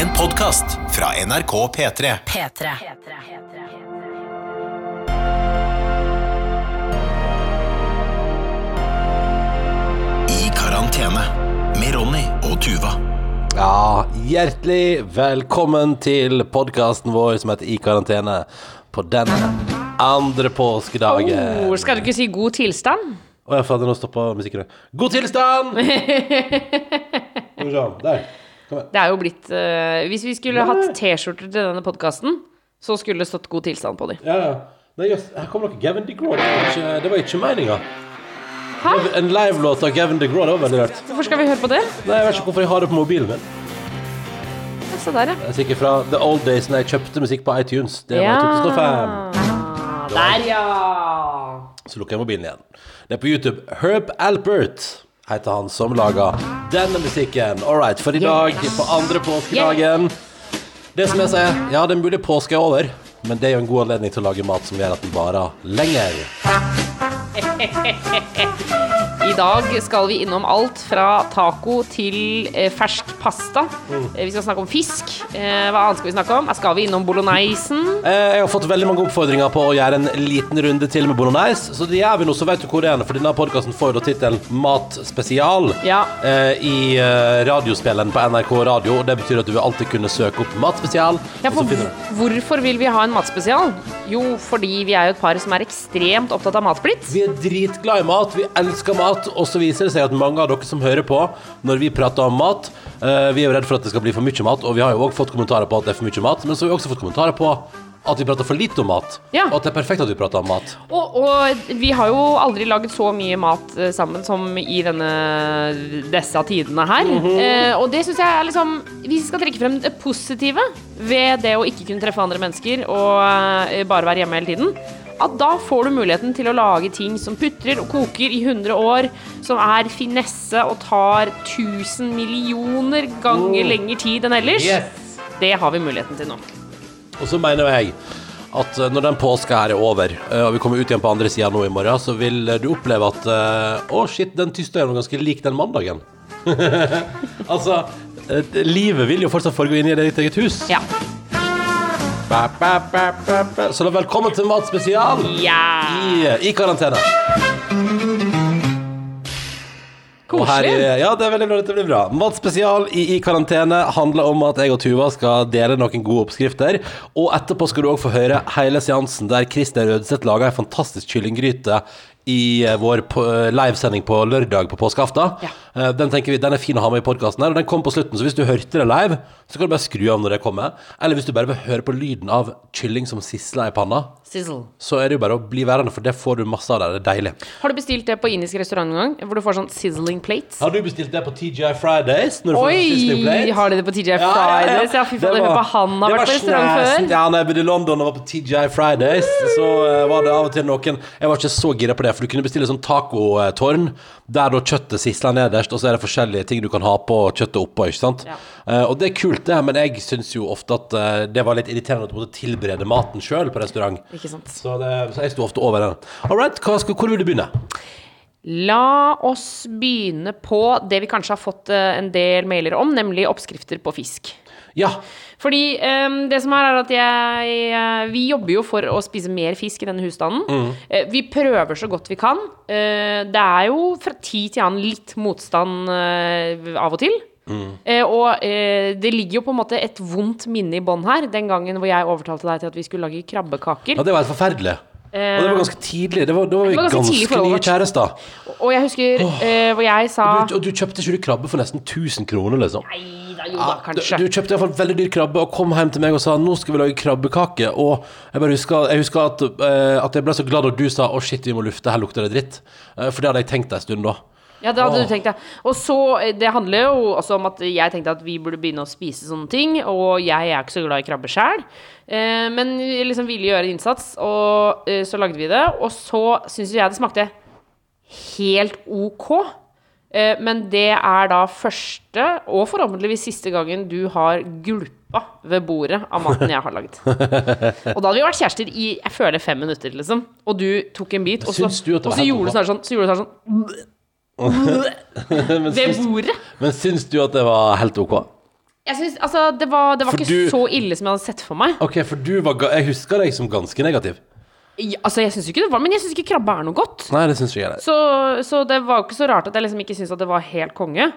En podkast fra NRK P3. P3. I karantene med Ronny og Tuva. Ja, hjertelig velkommen til podkasten vår som heter I karantene på den andre påskedagen. Oh, skal du ikke si god tilstand? Å ja, fader, nå stoppa musikken. God tilstand! Der. Det er jo blitt uh, Hvis vi skulle hatt T-skjorter til denne podkasten, så skulle det stått god tilstand på dem. Ja, ja. Nei, her kommer noe Gavin DeGraw. Det var ikke, det var ikke meninga. Hæ? En livelåt av Gavin DeGraw, det var veldig rart. Hvorfor skal vi høre på det? Nei, Jeg vet ikke hvorfor jeg har det på mobilen min. Ja, Se der, Det er sikkert fra the old days da jeg kjøpte musikk på iTunes. Det ja. var 2005. Der, ja. Så lukker jeg mobilen igjen. Det er på YouTube. Herb Alpert heter han som lager denne musikken. All right, for i dag, på andre påskedagen Det som jeg sier, ja, det er mulig påske er over, men det er jo en god anledning til å lage mat som gjør at den varer lenger. I dag skal vi innom alt fra taco til eh, fersk pasta. Mm. Eh, vi skal snakke om fisk. Eh, hva annet skal vi snakke om? Skal vi innom bologneisen? Eh, Jeg har fått veldig mange oppfordringer på å gjøre en liten runde til med bolognese, så det gjør vi nå, så vet du hvor det er. For denne podkasten får jo da tittelen Matspesial Ja. eh, i radiospilleren på NRK Radio. og Det betyr at du vil alltid kunne søke opp Matspesial. Ja, for hvorfor vil vi ha en matspesial? Jo, fordi vi er jo et par som er ekstremt opptatt av matblitt. Vi er dritglad i mat, vi elsker mat, og så viser det seg at mange av dere som hører på når vi prater om mat, eh, vi er jo redd for at det skal bli for mye mat, og vi har jo også fått kommentarer på at det er for mye mat, men så har vi også fått kommentarer på at vi prater for lite om mat, Ja. og at det er perfekt at vi prater om mat. Og, og vi har jo aldri laget så mye mat eh, sammen som i denne, disse tidene her. eh, og det syns jeg er liksom Hvis vi skal trekke frem det positive ved det å ikke kunne treffe andre mennesker og eh, bare være hjemme hele tiden, at da får du muligheten til å lage ting som putrer og koker i 100 år, som er finesse og tar 1000 millioner ganger lengre tid enn ellers. Det har vi muligheten til nå. Og så mener jeg at eh, når den påska her er over, eh, og vi kommer ut igjen på andre sida nå i morgen, så vil eh, du oppleve at Å, shit, den tirsdagen var ganske lik den mandagen. altså, livet vil jo fortsatt foregå inn i ditt eget hus. Ja. Så da velkommen til Matspesial ja. i, i karantene. Og her Koselig. ja, det er veldig bra. Dette blir bra. Matspesial i, i karantene handler om at jeg og Tuva skal dele noen gode oppskrifter. Og etterpå skal du òg få høre hele seansen der Christer Rødseth laga ei fantastisk kyllinggryte i eh, vår livesending på lørdag på påskeaften. Ja. Eh, Den tenker vi, den er fin å ha med i podkasten og den kom på slutten. Så hvis du hørte det live, så kan du bare skru av når det kommer. Eller hvis du bare vil høre på lyden av kylling som sisler i panna, Sizzle. så er det jo bare å bli værende, for det får du masse av der. Det er deilig. Har du bestilt det på indisk restaurant noen gang? Hvor du får sånn sizzling plates? Har du bestilt det på TGI Fridays? Når du får sizzling Oi! Har de det på TGI Ja, ja, ja. Fridays? Ja, fy Det faen, jeg var- håper han har vært på restaurant før. Ja, når jeg bodde i London og var på TGI Fridays, så uh, var det av og til noen Jeg var ikke så gira på det, for du kunne bestille sånn tacotårn, der da kjøttet sisler nederst, og så er det forskjellige ting du kan ha på kjøttet oppå, ikke sant? Ja. Uh, og det er kult, det, men jeg syns jo ofte at uh, det var litt irriterende at du måtte tilberede maten sjøl på restaurant. Ikke sant. Så, det, så jeg sto ofte over den. All right, hva skal, hvor vil du begynne? La oss begynne på det vi kanskje har fått eh, en del mailer om, nemlig oppskrifter på fisk. Ja. Fordi um, det som er, er at jeg eh, Vi jobber jo for å spise mer fisk i denne husstanden. Mm. Eh, vi prøver så godt vi kan. Uh, det er jo fra tid til annen litt motstand uh, av og til. Mm. Eh, og eh, det ligger jo på en måte et vondt minne i bånn her. Den gangen hvor jeg overtalte deg til at vi skulle lage krabbekaker. ja, det var helt forferdelig. Og det var ganske tidlig. Det var, det var Det var ganske ganske nye kjærester. Og jeg husker eh, hvor jeg sa Du, og du kjøpte ikke du krabbe for nesten 1000 kroner, liksom? Nei da, jo da, Ja, kanskje. Du, du kjøpte i hvert fall veldig dyr krabbe og kom hjem til meg og sa nå skal vi lage krabbekake. Og jeg bare husker, jeg husker at, eh, at jeg ble så glad da du sa å shit, vi må lufte, her lukter det dritt. Eh, for det hadde jeg tenkt en stund da. Ja, det hadde Åh. du tenkt deg. Og så, eh, det handler jo også om at jeg tenkte at vi burde begynne å spise sånne ting, og jeg er ikke så glad i krabbe sjæl. Eh, men vi liksom ville gjøre en innsats, og eh, så lagde vi det. Og så syns jeg det smakte helt ok. Eh, men det er da første, og forhåpentligvis siste gangen, du har gulpa ved bordet av maten jeg har lagd. Og da hadde vi vært kjærester i jeg føler fem minutter, liksom. Og du tok en bit, og så, Syns du og så gjorde du sånn, så gjorde du sånn men, ved syns, bordet. men syns du at det var helt ok? Jeg synes, altså, det var, det var For ikke du- så ille som jeg hadde sett for meg. Ok, for du var ga Jeg husker deg som ganske negativ. Ja, altså, jeg synes ikke det var Men jeg syns ikke krabbe er noe godt. Nei, det syns ikke jeg. Så, så det var jo ikke så rart at jeg liksom ikke syntes at det var helt konge.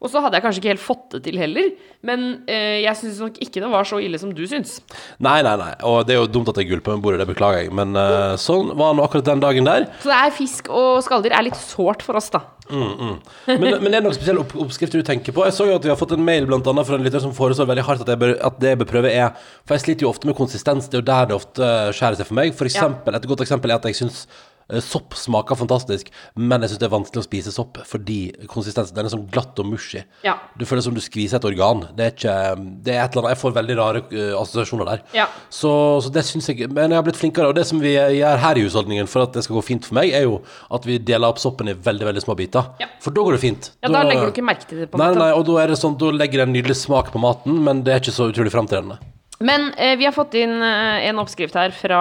Og så hadde jeg kanskje ikke helt fått det til heller. Men eh, jeg syns nok ikke det var så ille som du syns. Nei, nei, nei. Og det er jo dumt at jeg gulper med bordet, det beklager jeg. Men eh, sånn var nå akkurat den dagen der. Så det er fisk og skalldyr er litt sårt for oss, da. Men, men er det noen spesielle opp oppskrifter du tenker på? Jeg så jo at vi har fått en mail blant annet fra en lytter som foreslår veldig hardt at, jeg bør, at det jeg bør prøve er For jeg sliter jo ofte med konsistens, det er jo der det ofte skjærer seg for meg. For eksempel, Et godt eksempel er at jeg syns sopp smaker fantastisk, men jeg syns det er vanskelig å spise sopp fordi konsistensen den er sånn glatt og mushy. Ja. Du føler som du skviser et organ. Det er ikke Det er et eller annet Jeg får veldig rare eh, assosiasjoner der. Ja. Så, så det syns jeg Men jeg har blitt flinkere. Og det som vi gjør her i husholdningen for at det skal gå fint for meg, er jo at vi deler opp soppen i veldig veldig små biter. Ja. For da går det fint. Ja, Da legger du ikke merke til det. på en Nei, måte nei, og da er det sånn Da legger det en nydelig smak på maten, men det er ikke så utrolig framtredende. Men eh, vi har fått inn eh, en oppskrift her fra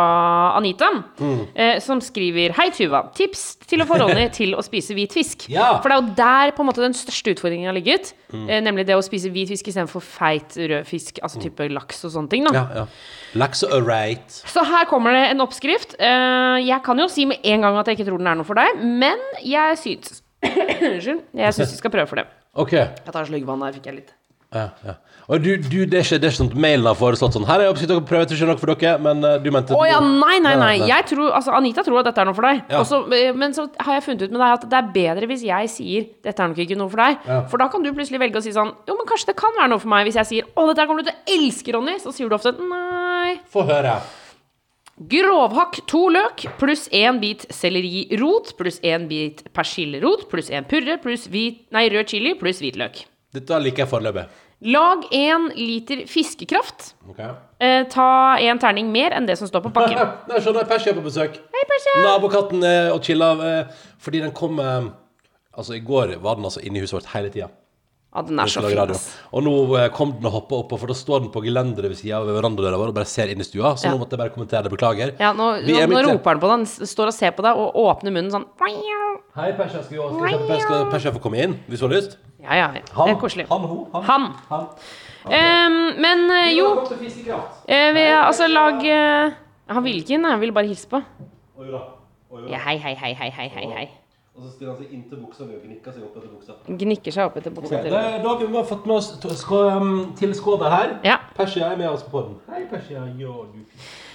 Anita, Mm. eh, som skriver Hei, Tuva. Tips til å få Ronny til å spise hvit fisk. Ja. For det er jo der på en måte den største utfordringen har ligget. Mm. Eh, nemlig det å spise hvit fisk istedenfor feit rød fisk, altså type laks og sånne ting. da Ja, Ja, Laks og right. Så her kommer det en oppskrift. Eh, jeg kan jo si med en gang at jeg ikke tror den er noe for deg, men jeg syns Unnskyld. Jeg syns vi skal prøve for det. OK. Jeg tar en slurk vann der, fikk jeg litt. Ja, ja. Og du, du, det er ikke, det er ikke sånn at mailen har foreslått sånn Her er oppskrift dere prøver, ikke noe for dere, men eh, du mente Å ja, nei, nei, nei. nei. Jeg tror, altså, Anita tror at dette er noe for deg. Ja. Også, eh, men så har jeg funnet ut med deg at det er bedre hvis jeg sier 'dette er nok ikke noe for deg'. Ja. For da kan du plutselig velge å si sånn 'jo, men kanskje det kan være noe for meg'. Hvis jeg sier 'å, dette kommer du til å elske, Ronny', så sier du ofte 'nei'. Få høre. Grovhakk to løk pluss én bit sellerirot pluss én bit persillerot pluss én purre pluss hvit, nei, rød chili pluss hvitløk. Dette liker jeg foreløpig. Lag én liter fiskekraft. Okay. Eh, ta én terning mer enn det som står på pakken. Nei, skjønner jeg er på besøk. Hei, Persia! Nabokatten eh, og chilla eh, fordi den kom eh, Altså, i går var den altså inne i huset vårt hele tida. Ja, den er så fin, ass. Og nå eh, kom den og hoppa oppå, for da står den på gelenderet ved sida av verandadøra vår og bare ser inn i stua. Så Ja. nå måtte jeg bare kommentere det. Beklager. Ja, nå, Vi nå, er nå midt i- roper han på deg. Han s- står og ser på deg og åpner munnen sånn. Hei, Persia. Skal, vi, skal, vi, skal, Persia få komme inn hvis du har lyst? Ja, ja. ja. Det er koselig. Han, hun, han. Han. han. Ehm, men eh, jo, eh, vi, altså lag eh, Han ville ikke inn, han ville bare hilse på. Oi da. Oi, da. Ja, hei, hei, hei, hei, hei, hei, hei. Og så stiller han seg inntil buksa mi og gnikker seg opp etter buksa. Gnikker seg opp etter buksa da, til. da har vi bare fått med oss to- sko, um, til skåder her. Ja. Persia er med oss på den. Hei, Persia. Ja, du.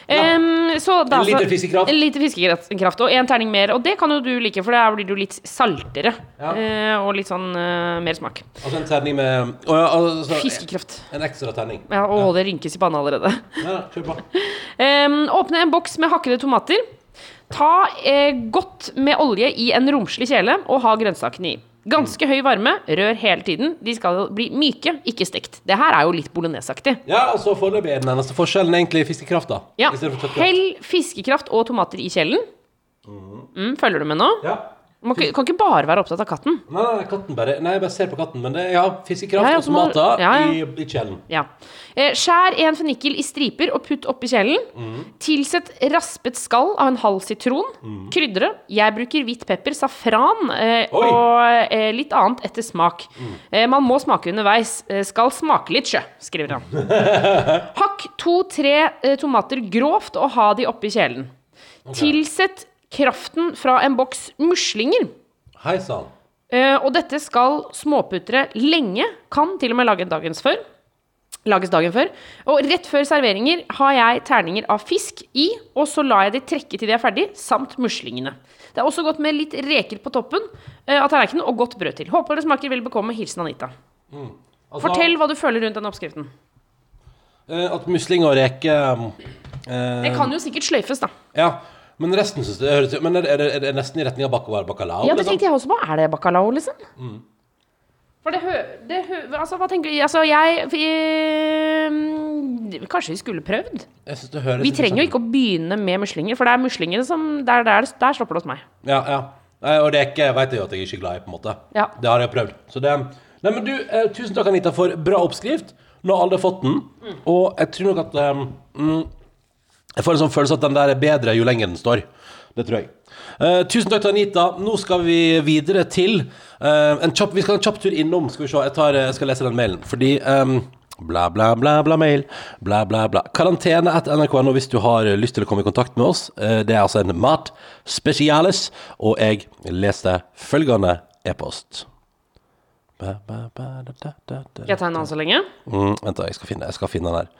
Ehm, så da, En liter fiskekraft. En liter fiskekraft og en terning mer. Og det kan jo du like, for da blir du litt saltere. Ja. Uh, og litt sånn uh, mer smak. Altså en terning med uh, altså, Fiskekraft. En ekstra terning. Ja, å, det rynkes i panna allerede. Ja, kjør på. um, åpne en boks med hakkede tomater. Ta eh, godt med olje i en romslig kjele og ha grønnsakene i. Ganske høy varme, rør hele tiden. De skal bli myke, ikke stekt. Det her er jo litt bolognesaktig. Ja, og så foreløpig er den eneste forskjellen egentlig fiskekraft, da. Ja. Hell fiskekraft og tomater i kjelen. Mm, følger du med nå? Ja. Man kan ikke bare være opptatt av katten. Nei, nei, katten bare Nei, jeg bare ser på katten. Men det er ja, fiskekraft ja, og tomater ja, ja. i, i kjelen. Ja. Eh, skjær en fennikel i striper og putt oppi kjelen. Tilsett raspet skall av en halv sitron. Krydre. Jeg bruker hvitt pepper, safran eh, og eh, litt annet etter smak. Eh, man må smake underveis. Eh, skal smake litt sjø, skriver han. Hakk to-tre eh, tomater grovt og ha de oppi kjelen. Tilsett kraften fra en boks muslinger. Hei sann. Eh, og dette skal småputtere lenge. Kan til og med lage dagens før. Lages dagen før. Og rett før serveringer har jeg terninger av fisk i, og så lar jeg de trekke til de er ferdig, samt muslingene. Det er også godt med litt reker på toppen eh, av tallerkenen og godt brød til. Håper det smaker vel bekomme. Hilsen Anita. Altså, Fortell hva du føler rundt den oppskriften. eh, at musling og reke eh, Det kan jo sikkert sløyfes, da. Ja. Men resten synes det høres Men er det, er det, er det nesten i retning av bak- bacalao? Ja, det liksom? tenkte jeg også på. Er det bacalao, liksom? For det hø... Det hø altså, hva tenker du? Altså, jeg vi, mm, Kanskje vi skulle prøvd? Jeg synes det høres Vi trenger jo ikke å begynne med muslinger, for det er muslingene som Der, der, der stopper det hos meg. Ja, ja. Nei, Og er vet jeg jo at jeg ikke er glad i, på en måte. Ja. Det har jeg prøvd. Så det Nei, men du, eh, tusen takk, Anita, for bra oppskrift. Nå har alle fått den. Og jeg tror nok at eh, mm, Jeg får en sånn følelse at den der er bedre jo lenger den står. Det tror jeg. Eh, tusen takk til Anita. Nå skal vi videre til eh, en kjapp, Vi skal ha en kjapp tur innom. Skal vi se, jeg, tar, jeg skal lese den mailen. Fordi eh, Bla, bla, bla, bla, mail. Bla, bla, bla. Karantene etter nrk.no hvis du har lyst til å komme i kontakt med oss. Eh, Det er altså en mat spesialis, og jeg leste følgende e-post. Ba, ba, ba, da, da, da. Skal jeg ta en annen så lenge? Mm, vent, da, jeg skal finne, jeg skal finne den her.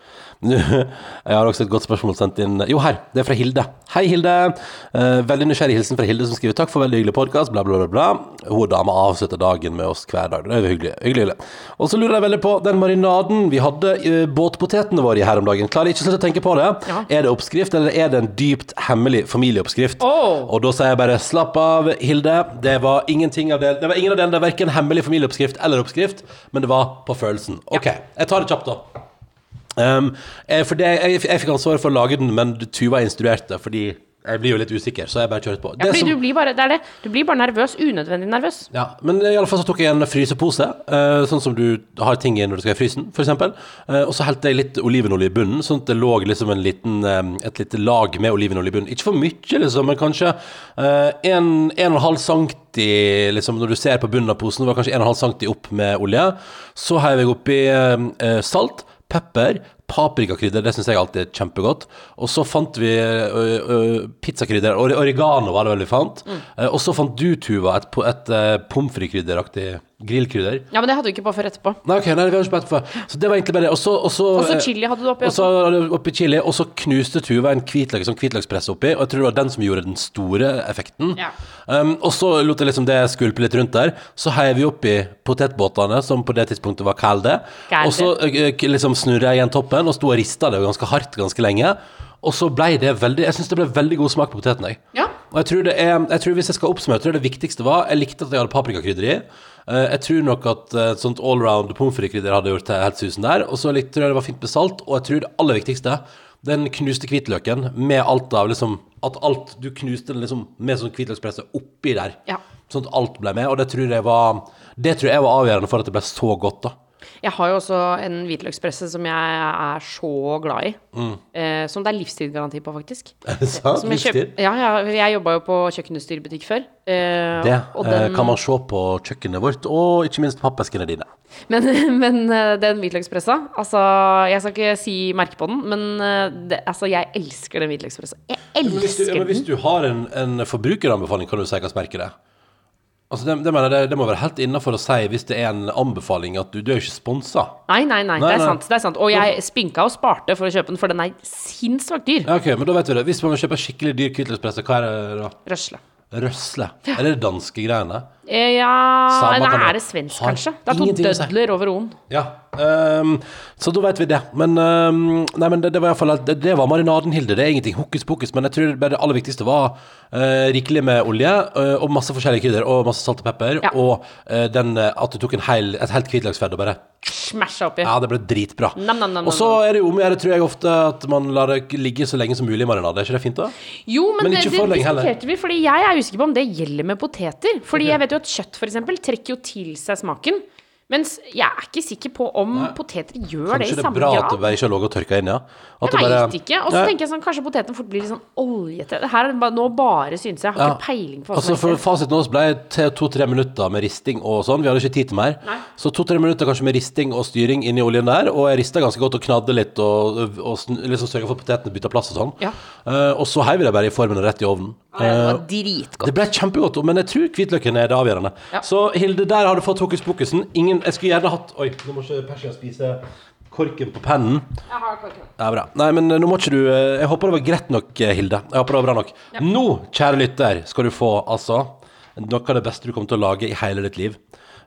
Jeg har også et godt spørsmål sendt inn. Jo, her. Det er fra Hilde. Hei, Hilde. Eh, veldig nysgjerrig hilsen fra Hilde som skriver takk for veldig hyggelig podkast. Bla, bla, bla. bla. Hun dama avslutter dagen med oss hver dag. Det er hyggelig. hyggelig, hyggelig. Og så lurer jeg veldig på den marinaden vi hadde i båtpotetene våre i her om dagen. Klarer ikke slutte å tenke på det. Ja. Er det oppskrift, eller er det en dypt hemmelig familieoppskrift? Oh. Og da sier jeg bare slapp av, Hilde. Det var ingenting av det. Det var ingen av delene. Er verken hemmelig familieoppskrift eller oppskrift, men det var på følelsen. OK, jeg tar det kjapt, da. Um, for det, jeg, jeg fikk ansvaret for å lage den, men Tuva instruerte, fordi jeg blir jo litt usikker, så jeg bare kjører på. Ja, fordi som- du blir bare, det det. Du blir bare nervøs. Unødvendig nervøs. ja, men i alle fall så tok jeg en frysepose, eh, sånn som du har ting i når du skal i frysen, eksempel. Eh, og så helte jeg litt olivenolje i bunnen, sånn at det lå liksom en liten, eh, et lite lag med olivenolje i bunnen. Ikke for mye, liksom, men kanskje eh, en, en og en halv centi, liksom, når du ser på bunnen av posen, det var kanskje en og en halv centi opp med olje. Så heiv jeg oppi salt, pepper, paprikakrydder, det syns jeg alltid er kjempegodt. Og så fant vi ø, ø, pizzakrydder, oregano var det vel vi fant. Mm. og så fant du, Tuva, et, et, et pommes frites-krydderaktig grillkrydder. Ja, men det hadde du ikke på før etterpå. Nei, ok, nei, vi hadde ikke på etterpå. Så det var egentlig bare det. Og så, eh, chili hadde du oppi og så oppi chili, og så knuste Tuva en hvitløk, sånn hvitløkspress oppi, og jeg tror det var den som gjorde den store effekten. Ja. Um, og så lot jeg liksom det skulpe litt rundt der. Så heiv vi oppi potetbåtene, som på det tidspunktet var kalde. Kalde. Og så eh, liksom snurra jeg igjen toppen, og sto og rista det ganske hardt ganske lenge. Og så ble det veldig Jeg syns det ble veldig god smak på poteten. Jeg. Ja. Og jeg tror det er Jeg tror hvis jeg skal oppsummere, tror jeg det viktigste var Jeg likte at jeg hadde paprikakrydder i. Uh, Jeg tror nok at et uh, sånt allround pommes frites-krydder hadde gjort til helt susen der. Og så tror jeg det var fint med salt. Og jeg tror det aller viktigste, den knuste hvitløken med alt av liksom At alt Du knuste liksom med sånn hvitløkspresse oppi der. Ja. Sånn at alt ble med. Og det tror jeg var Det tror jeg var avgjørende for at det ble så godt, da. Jeg har jo også en hvitløkspresse som jeg er så glad i. Eh, som det er livstidsgaranti på, faktisk. Er det sant? Livstid? ja, ja, jeg jobba jo på kjøkkenutstyrbutikk før. Eh, Det og eh, den, kan man se på kjøkkenet vårt, og ikke minst pappeskene dine. Men, men eh, den hvitløkspressa Altså, jeg skal ikke si merke på den, men eh, det, altså, jeg elsker den hvitløkspressa. Jeg Men hvis, du, men hvis du har en, en forbrukeranbefaling, kan du si hvilket merke det er? Altså det, det, mener jeg, det, må være helt innafor å si hvis det er en anbefaling at du, du er jo ikke sponsa. Nei, nei, nei, Nei, det er nei. sant. det er sant Og jeg spinka og sparte for å kjøpe den, for den er sinnssvakt dyr. Ja, ok, men da vet vi det. Hvis man vil kjøpe skikkelig dyr hvitløkspresse, hva er det da? Røsle. Røsle. Er det danske greiene? Eh, ja Samme Nei, er det svensk, kanskje? Det er to dødler over o-en. Ja. Ehm, så da vet vi det. Men, um, nei, men det, det var i hvert fall det, det var marinaden, Hilde. Det er ingenting hokus pokus. Men jeg tror det aller viktigste var uh, rikelig med olje uh, og masse forskjellige krydder og masse salt og pepper. Ja. Og uh, den, at du tok en hel, et helt hvitløksfedd og bare Smasha oppi. Ja, det ble dritbra. Nam, nam, nam, og så er det jo om å gjøre, tror jeg ofte, at man lar det ligge så lenge som mulig i marinade. Er ikke det fint, da? Jo, men, Men det, det diskuterte vi, fordi jeg er usikker på om det gjelder med poteter. Fordi jeg vet jo at kjøtt for eksempel trekker jo til seg smaken. Mens jeg er ikke sikker på om poteter gjør det i samme grad. Kanskje det er bra at det ikke har ligget og tørka inn, ja? Jeg veit ikke. Og så tenker jeg sånn, kanskje poteten fort blir litt sånn oljete. Her er nå bare synes jeg. Jeg har Ja. ikke peiling på hva Altså som for er Fasiten vår ble to-tre minutter med risting og sånn. Vi hadde ikke tid til mer. Nei. Så to-tre minutter kanskje med risting og styring inni oljen der. Og jeg rista ganske godt og knadde litt og, og og liksom sørga for at potetene bytta plass og sånn. Ja. Uh, og så heiv vi det bare i formen og rett i ovnen. Det var Eh, dritgodt. det ble kjempegodt, men jeg tror hvitløken er det avgjørende. Ja. Så Hilde, der har du fått hokus pokusen. Ingen, jeg skulle gjerne hatt Oi, nå må ikke Persia spise korken på pennen. Ja, bra. Nei, men nå må ikke du eh, Jeg håper det var greit nok, eh, Hilde. Jeg håper det var bra nok. Nå, kjære lytter, skal du få altså noe av det beste du kommer til å lage i hele ditt liv.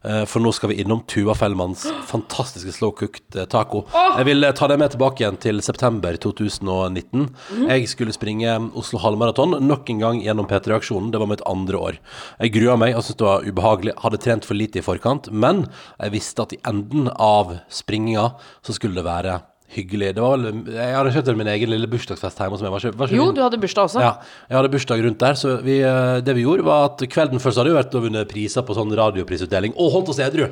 Eh, For nå skal vi innom Tuva Fellmanns fantastiske slow cooked eh, taco. Jeg vil eh, ta deg med tilbake igjen til september 2019. Jeg skulle springe Oslo halvmaraton nok en gang gjennom P3-aksjonen. Det var mitt andre år. Jeg grua meg og syntes det var ubehagelig. Hadde trent for lite i forkant, men jeg visste at i enden av springinga så skulle det være hyggelig. Det var vel, jeg arrangerte min egen lille bursdagsfest hjemme hos meg. Var ikke, var ikke Jo, min- du hadde bursdag også. ja, jeg hadde bursdag rundt der, så vi, eh, det vi gjorde var at kvelden først hadde jo vært å vunne priser på sånn radioprisutdeling, og holdt oss edru.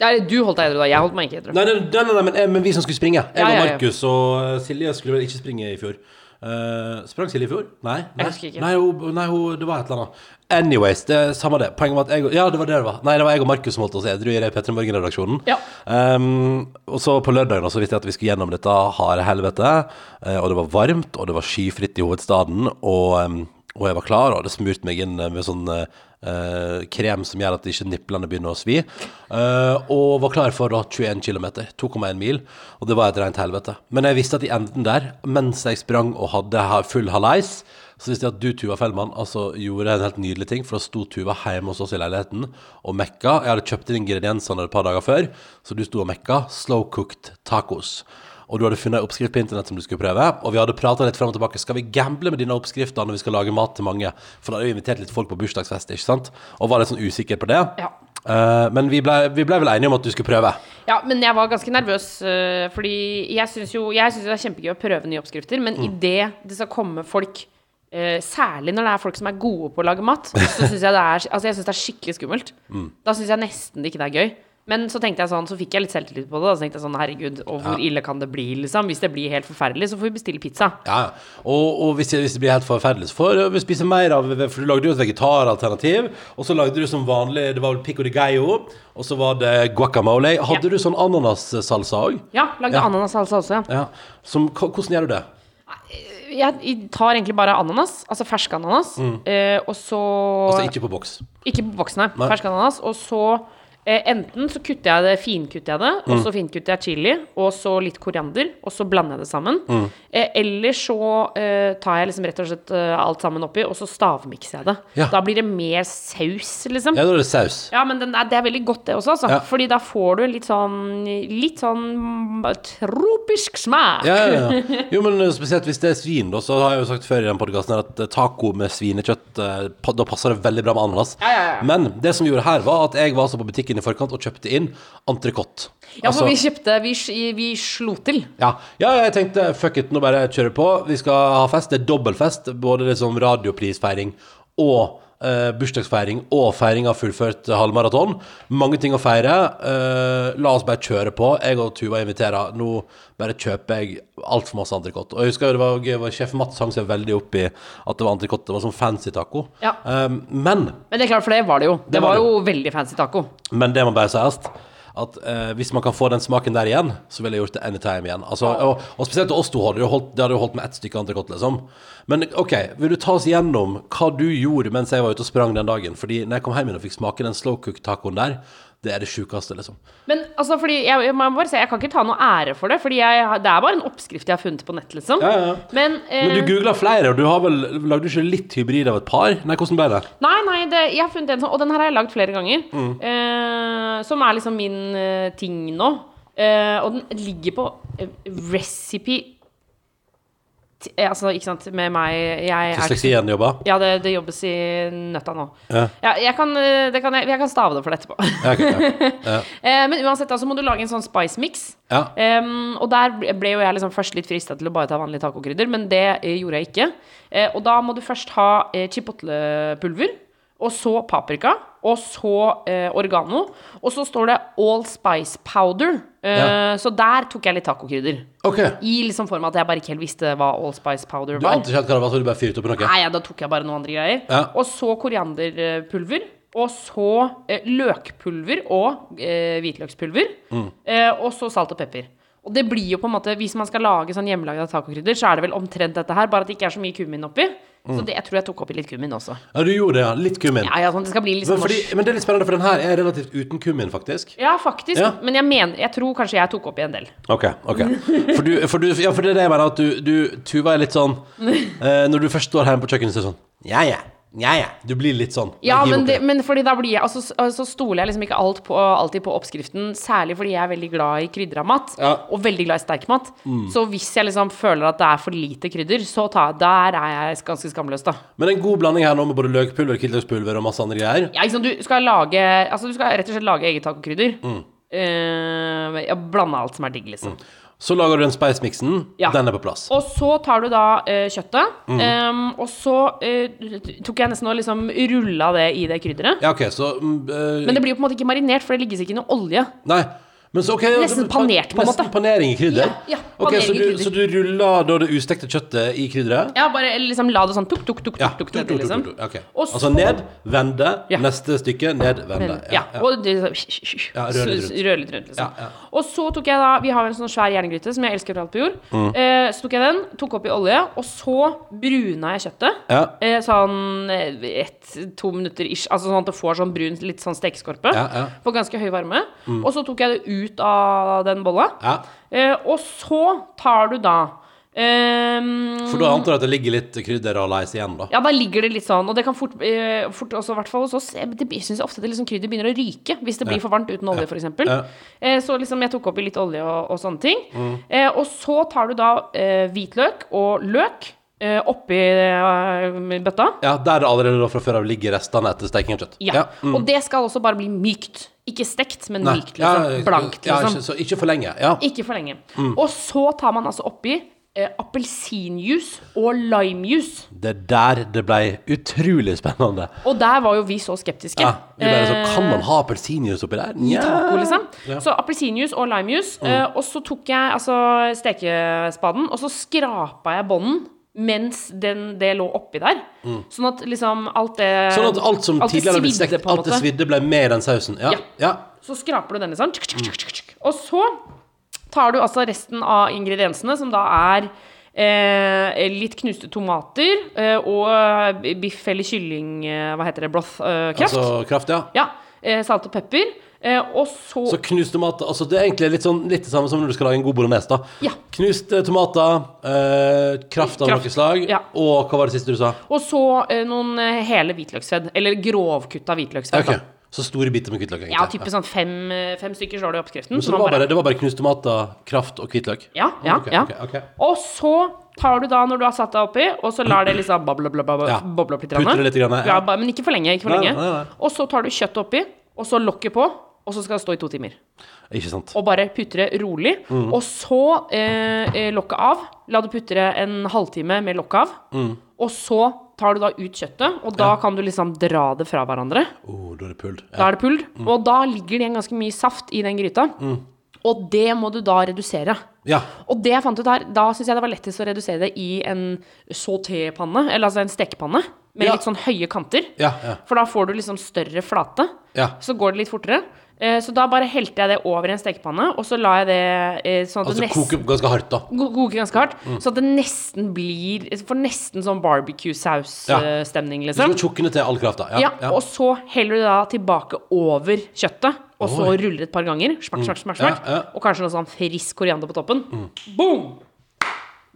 Ja, du holdt deg edru da. Jeg holdt meg ikke edru. Nei, nei, nei, nei, nei men, eh, men vi som skulle springe. Jeg og. Markus og eh, Silje skulle vel ikke springe i fjor. Eh, sprang Silje i fjor? Nei. nei. Nei, hun, nei hun, det var et eller annet. Anyways, det er samme det. Poenget var at jeg Ja, det var det det var. Nei, det var jeg og Markus som holdt oss edru i P3 Morgen-redaksjonen. Ja. Um, og så på lørdagen så visste jeg at vi skulle gjennom dette harde helvete. Uh, og det var varmt, og det var skyfritt i hovedstaden. Og, um, og jeg var klar, og hadde smurt meg inn med sånn eh, krem som gjør at ikke niplene begynner å svi. Eh, og var klar for da 21 km, 2,1 mil. Og det var et rent helvete. Men jeg visste at i enden der, mens jeg sprang og hadde full halais, så visste jeg at du, Tuva Fellmann, altså gjorde en helt nydelig ting. For da sto Tuva hjemme hos oss i leiligheten og mekka. Jeg hadde kjøpt inn ingrediensene et par dager før, så du sto og mekka. Slow cooked tacos. Og du hadde funnet en oppskrift på internett som du skulle prøve. Og vi hadde prata litt frem og tilbake. Skal vi gamble med dine oppskrifter når vi skal lage mat til mange? For da hadde vi invitert litt folk på bursdagsfest, ikke sant? Og var litt sånn usikker på det. Ja. Uh, men vi ble, vi ble vel enige om at du skulle prøve. Ja, men jeg var ganske nervøs, Uh, fordi jeg syns jo jeg synes det er kjempegøy å prøve nye oppskrifter, men Mm. idet det skal komme folk øh, Særlig når det er folk som er gode på å lage mat, så syns jeg det er Altså, jeg synes det er skikkelig skummelt. Mm. Da syns jeg nesten det ikke det er gøy. Men så tenkte jeg sånn, så fikk jeg litt selvtillit på det. Og så tenkte jeg sånn, herregud, og hvor ille kan det bli, liksom? Hvis det blir helt forferdelig, så får vi bestille pizza. Ja, ja. Og, og hvis, det, hvis det blir helt forferdelig, så får vi spise mer av For du lagde jo et vegetaralternativ, og så lagde du som vanlig Det var vel pico de gallo, og så var det guacamole. Hadde Ja. du sånn ananassalsa òg? Ja, lagde Ja. ananassalsa også, ja. Ja. Som, hvordan gjør du det? Jeg tar egentlig bare ananas, altså fersk ananas, Mm. og så. Altså ikke på boks. Ikke på boks, nei. Fersk ananas. Og så eh, enten så kutter jeg det, finkutter jeg det, og Mm. så finkutter jeg chili, og så litt koriander, og så blander jeg det sammen. Mm. Eh, eller så eh, tar jeg liksom rett og slett eh, alt sammen oppi, og så stavmikser jeg det. Ja. Da blir det mer saus, liksom. Ja, da er det saus. Ja, men er, det er veldig godt det også, altså. Ja. Fordi da får du litt sånn Litt sånn tropisk smak. Ja, ja, ja. Jo, men eh, spesielt hvis det er svin, da, så har jeg jo sagt før i den podkasten at eh, taco med svinekjøtt eh, Da passer det veldig bra med ananas. Ja, ja, ja. Men det som gjorde her, var at jeg var altså på butikken i forkant og kjøpte inn entrecôte. Ja, for Altså- vi kjøpte Vi, vi slo til. Ja. ja, jeg tenkte fuck it, nå bare kjører på. Vi skal ha fest. Det er dobbeltfest. Både liksom radioprisfeiring og eh, bursdagsfeiring og feiring av fullført halvmaraton. Mange ting å feire. Eh, la oss bare kjøre på. Jeg og Tuva inviterer. Nå bare kjøper jeg altfor masse entrecôte. Og jeg husker det var gøy, var sjef Mats hang seg veldig opp i at det var entrecôte. Det var sånn fancy taco. Ja. Eh, men Men det er klart, for det var det jo. Det, var var, det. jo veldig fancy taco. Men det må bare sies at eh, hvis man kan få den smaken der igjen, så ville jeg gjort det anytime igjen. Altså, og, og spesielt til oss to hadde det holdt, hadde holdt med ett stykke entrecôte, liksom. Men OK, vil du ta oss gjennom hva du gjorde mens jeg var ute og sprang den dagen? Fordi når jeg kom hjem igjen og fikk smake den slow cook-tacoen der, det er det sjukeste, liksom. Men altså, fordi jeg, jeg si, jeg kan ikke ta noe ære for det, Fordi jeg, det er bare en oppskrift jeg har funnet på nett, liksom. Ja, ja. Men, eh, Men du googla flere, og du har vel lagde du ikke litt hybrid av et par? Nei, hvordan ble det? Nei, nei, det, jeg har funnet en sånn, og den her har jeg lagd flere ganger. Mm. Eh, som er liksom min eh, ting nå. Eh, og den ligger på eh, recipe eh, Altså, ikke sant, med meg jeg er, Dysleksien jobba? Ja, det, det jobbes i nøtta nå. Ja. jeg, kan, eh, det kan, jeg, jeg kan stave det for deg etterpå. Ja, okay, ja. Eh, men uansett, da, så må du lage en sånn spice mix. ja. Em, og der ble- jo jeg liksom først litt frista til å bare ta vanlig tacokrydder, men det eh, gjorde jeg ikke. Eh, og da må du først ha chipotle-pulver, og så paprika, og så eh, oregano. Og så står det all spice powder. Eh, Ja. Så der tok jeg litt tacokrydder. OK. I liksom form av at jeg bare ikke helt visste hva all spice powder var. Du ante ikke helt hva det var, så du bare fyrte opp noe? Nei, ja, da tok jeg bare noen andre greier. Ja. Og så korianderpulver. Og så eh, løkpulver og eh, hvitløkspulver. Mm. Eh, og så salt og pepper. Og det blir jo på en måte Hvis man skal lage sånn hjemmelagde tacokrydder, så er det vel omtrent dette her, bare at det ikke er så mye kummin oppi. Mm. Så det, jeg tror jeg tok oppi litt kummin også. Ja, du gjorde det, ja. Litt kummin. Ja, ja, sånn det skal bli litt Men, sånn fordi, men det er litt spennende, for den her er relativt uten kummin, faktisk. Ja, faktisk. Ja. Men jeg mener Jeg tror kanskje jeg tok oppi en del. Ok, ok For, du, for, du, ja, for det er det jeg mener at du, du Tuva er litt sånn eh, Når du først står hjemme på kjøkkenet så er det sånn Ja, ja, ja, ja Du blir litt sånn Ja, men, det, men fordi da blir jeg altså, Så altså, stoler jeg liksom ikke alt på, alltid på oppskriften. Særlig fordi jeg er veldig glad i krydra mat. Ja. Mm. Og veldig glad i sterk mat. Så hvis jeg liksom føler at det er for lite krydder, så ta, der er jeg ganske skamløs, da. Men en god blanding her nå med både løkpulver, hvitløkspulver og masse andre greier Ja, liksom, du skal lage Altså, du skal rett og slett lage eget tacokrydder. Mm. Uh, blande alt som er digg, liksom. Så lager du den spice-mixen Ja. Den er på plass Og så tar du da eh, kjøttet, Mm. Um, og så eh, tok jeg nesten og liksom rulla det i det krydderet. Ja, ok, så eh, Men det blir jo på en måte ikke marinert, for det ligges ikke noe olje. Nei Men så ok Nesten panert, på en måte. Nesten panering i krydder Ja, Ok, så du, så du ruller da det ustekte kjøttet i krydderet? Ja, bare liksom la det sånn tuk, tuk, tuk, Ja. tuk, tuk, tuk, liksom. Ok. Og Altså så- ned, vende, Ja. neste stykke, ned, vende. Ja, og det, Ja, rør litt rundt. rør litt rundt, liksom. Ja, ja. Og så tok jeg da Vi har en sånn svær jerngryte som jeg elsker overalt på jord. Mm. Eh, så tok jeg den, tok oppi olje, og så bruna jeg kjøttet. Ja. Eh, sånn eh, ett-to minutter ish. Altså sånn at det får sånn brun, litt sånn stekeskorpe. Ja, ja. På ganske høy varme. Og så tok jeg det ut av den bolla. Ja. Eh, og så tar du da Um, For da antar jeg at det ligger litt krydder og leis igjen, da. ja, da ligger det litt sånn, og det kan fort, eh, fort også, i hvert fall hos oss, eh, det, Jeg syns ofte det liksom krydder begynner å ryke hvis det blir for varmt uten olje, f.eks. Ja. Eh, så liksom jeg tok oppi litt olje og, og sånne ting. Mm. Eh, og så tar du da eh, hvitløk og løk oppi eh, bøtta. Ja, Der det allerede fra før av ligger restene etter steking av kjøtt. Ja. mm. Og det skal også bare bli mykt. Ikke stekt, men Nei. mykt. liksom. Blankt, Ja, liksom. ikke, så ikke for lenge. Ja. Ikke for lenge. Mm. Og så tar man altså oppi eh, appelsinjuice og limejuice. Det er der det ble utrolig spennende. Og der var jo vi så skeptiske. Ja, vi bare så, Eh, Kan man ha appelsinjuice oppi der? i taco, liksom. Ja. Mm. Så appelsinjuice og limejuice. eh, og så tok jeg altså stekespaden, og så skrapa jeg bånden mens den, det lå oppi der. Sånn at liksom alt det Mm. Sånn at alt som alt tidligere ble svidde, stekt, alt det svidde, ble med i den sausen. Ja. Ja. ja. Så skraper du denne sånn. tsk. Og så tar du altså resten av ingrediensene, som da er eh, litt knuste tomater eh, og biff eller kylling eh, Hva heter det? Broth? Eh, kraft. Altså kraft, ja. Ja. Eh, salt og pepper. Eh, og så, Så knuste tomater Altså Det er egentlig litt sånn Litt det samme som når du skal lage en god bolognese. da Ja. Knuste tomater, eh, kraft av noe slag, Ja. og hva var det siste du sa? og så eh, noen eh, hele hvitløksfedd. Eller grovkutta hvitløksfedd. Okay. da. Så store biter med hvitløk, egentlig. Ja, type sånn fem, eh, fem stykker står det i oppskriften. Så så det var, bare, det var bare knust tomater, kraft og hvitløk? Ja, ja, okay, ja. Okay, okay. Og så tar du da, når du har satt deg oppi, og så lar det liksom boble, boble, boble, Ja. boble opp litt. Putter det litt grann, ja. ja. men ikke for lenge. Ikke for Nei, lenge. nei, nei. Og så tar du kjøttet oppi, og så lokket på, og så skal det stå i to timer. Ikke sant? Og bare putre rolig. Mm. Og så eh, eh, lokket av. La det putre en halvtime med lokket av. Mm. Og så tar du da ut kjøttet, og da kan du liksom dra det fra hverandre. Oh, da er det pulled. Da er det pulled. Og da ligger det igjen ganske mye saft i den gryta. Og det må du da redusere. ja. Og det jeg fant ut her, da syns jeg det var lettest å redusere det i en sautépanne, eller altså en stekepanne, med Ja. litt sånn høye kanter. Ja, ja. For da får du liksom større flate. Ja. Så går det litt fortere. Eh, Så da bare helte jeg det over i en stekepanne, og så la jeg det eh, sånn at Altså det nesten koke ganske hardt, da. Koke ganske hardt, Mm. så at det nesten blir Får nesten sånn barbecue-saus-stemning, Du skal liksom. tjukke til all krafta. Ja. Ja, ja. og så heller du da tilbake over kjøttet, og så Oi. ruller et par ganger. Smakk, smakk, smakk, smakk. Ja, ja. Og kanskje noe sånn frisk koriander på toppen. Boom!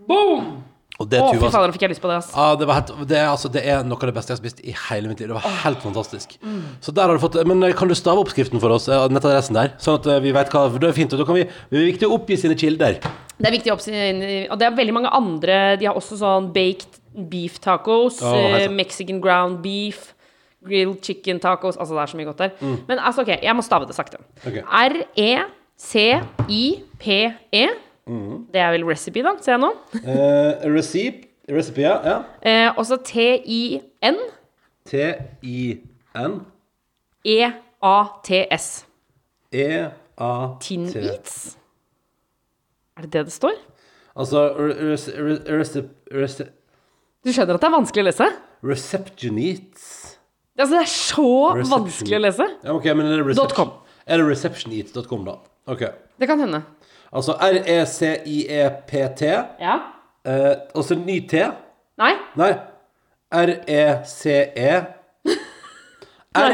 Boom! Og det Å, Tuva fy fader, nå fikk jeg lyst på det, ass. Ja, det, var helt, det, er, altså, det er noe av det beste jeg har spist i hele mitt liv. Det var helt fantastisk. Mm. Så der har du fått Men eh, kan du stave oppskriften for oss? eh, Nettadressen der? Sånn at eh, vi vet hva for Det er fint. og Da kan vi Det er viktig å oppgi sine kilder. Det er viktig å oppsi... Og det er veldig mange andre De har også sånn baked beef tacos, Å, hei eh, sann. Mexican ground beef, grilled chicken tacos Altså, det er så mye godt der. Men altså, OK, jeg må stave det sakte. Mm. Ok. R-E-C-I-P-E. Mm. Det er vel recipe, da, ser jeg nå. eh, recipe, recipe, ja. ja. Eh, og så T-I-N. T-I-N E-A-T-S. E-A-T Tin Eats? Er det det det står? Altså re- rece- re- rece- rece- Du skjønner at det er vanskelig å lese? Receptioneats Altså, det er så Reception. vanskelig å lese. Ja, ok, men er det reception, com. Er det receptioneats.com, da? Ok. Det kan hende. Altså R-E-C-I-E-P-T, Ja. eh, og så ny T. Nei? Nei. E R-E-C-E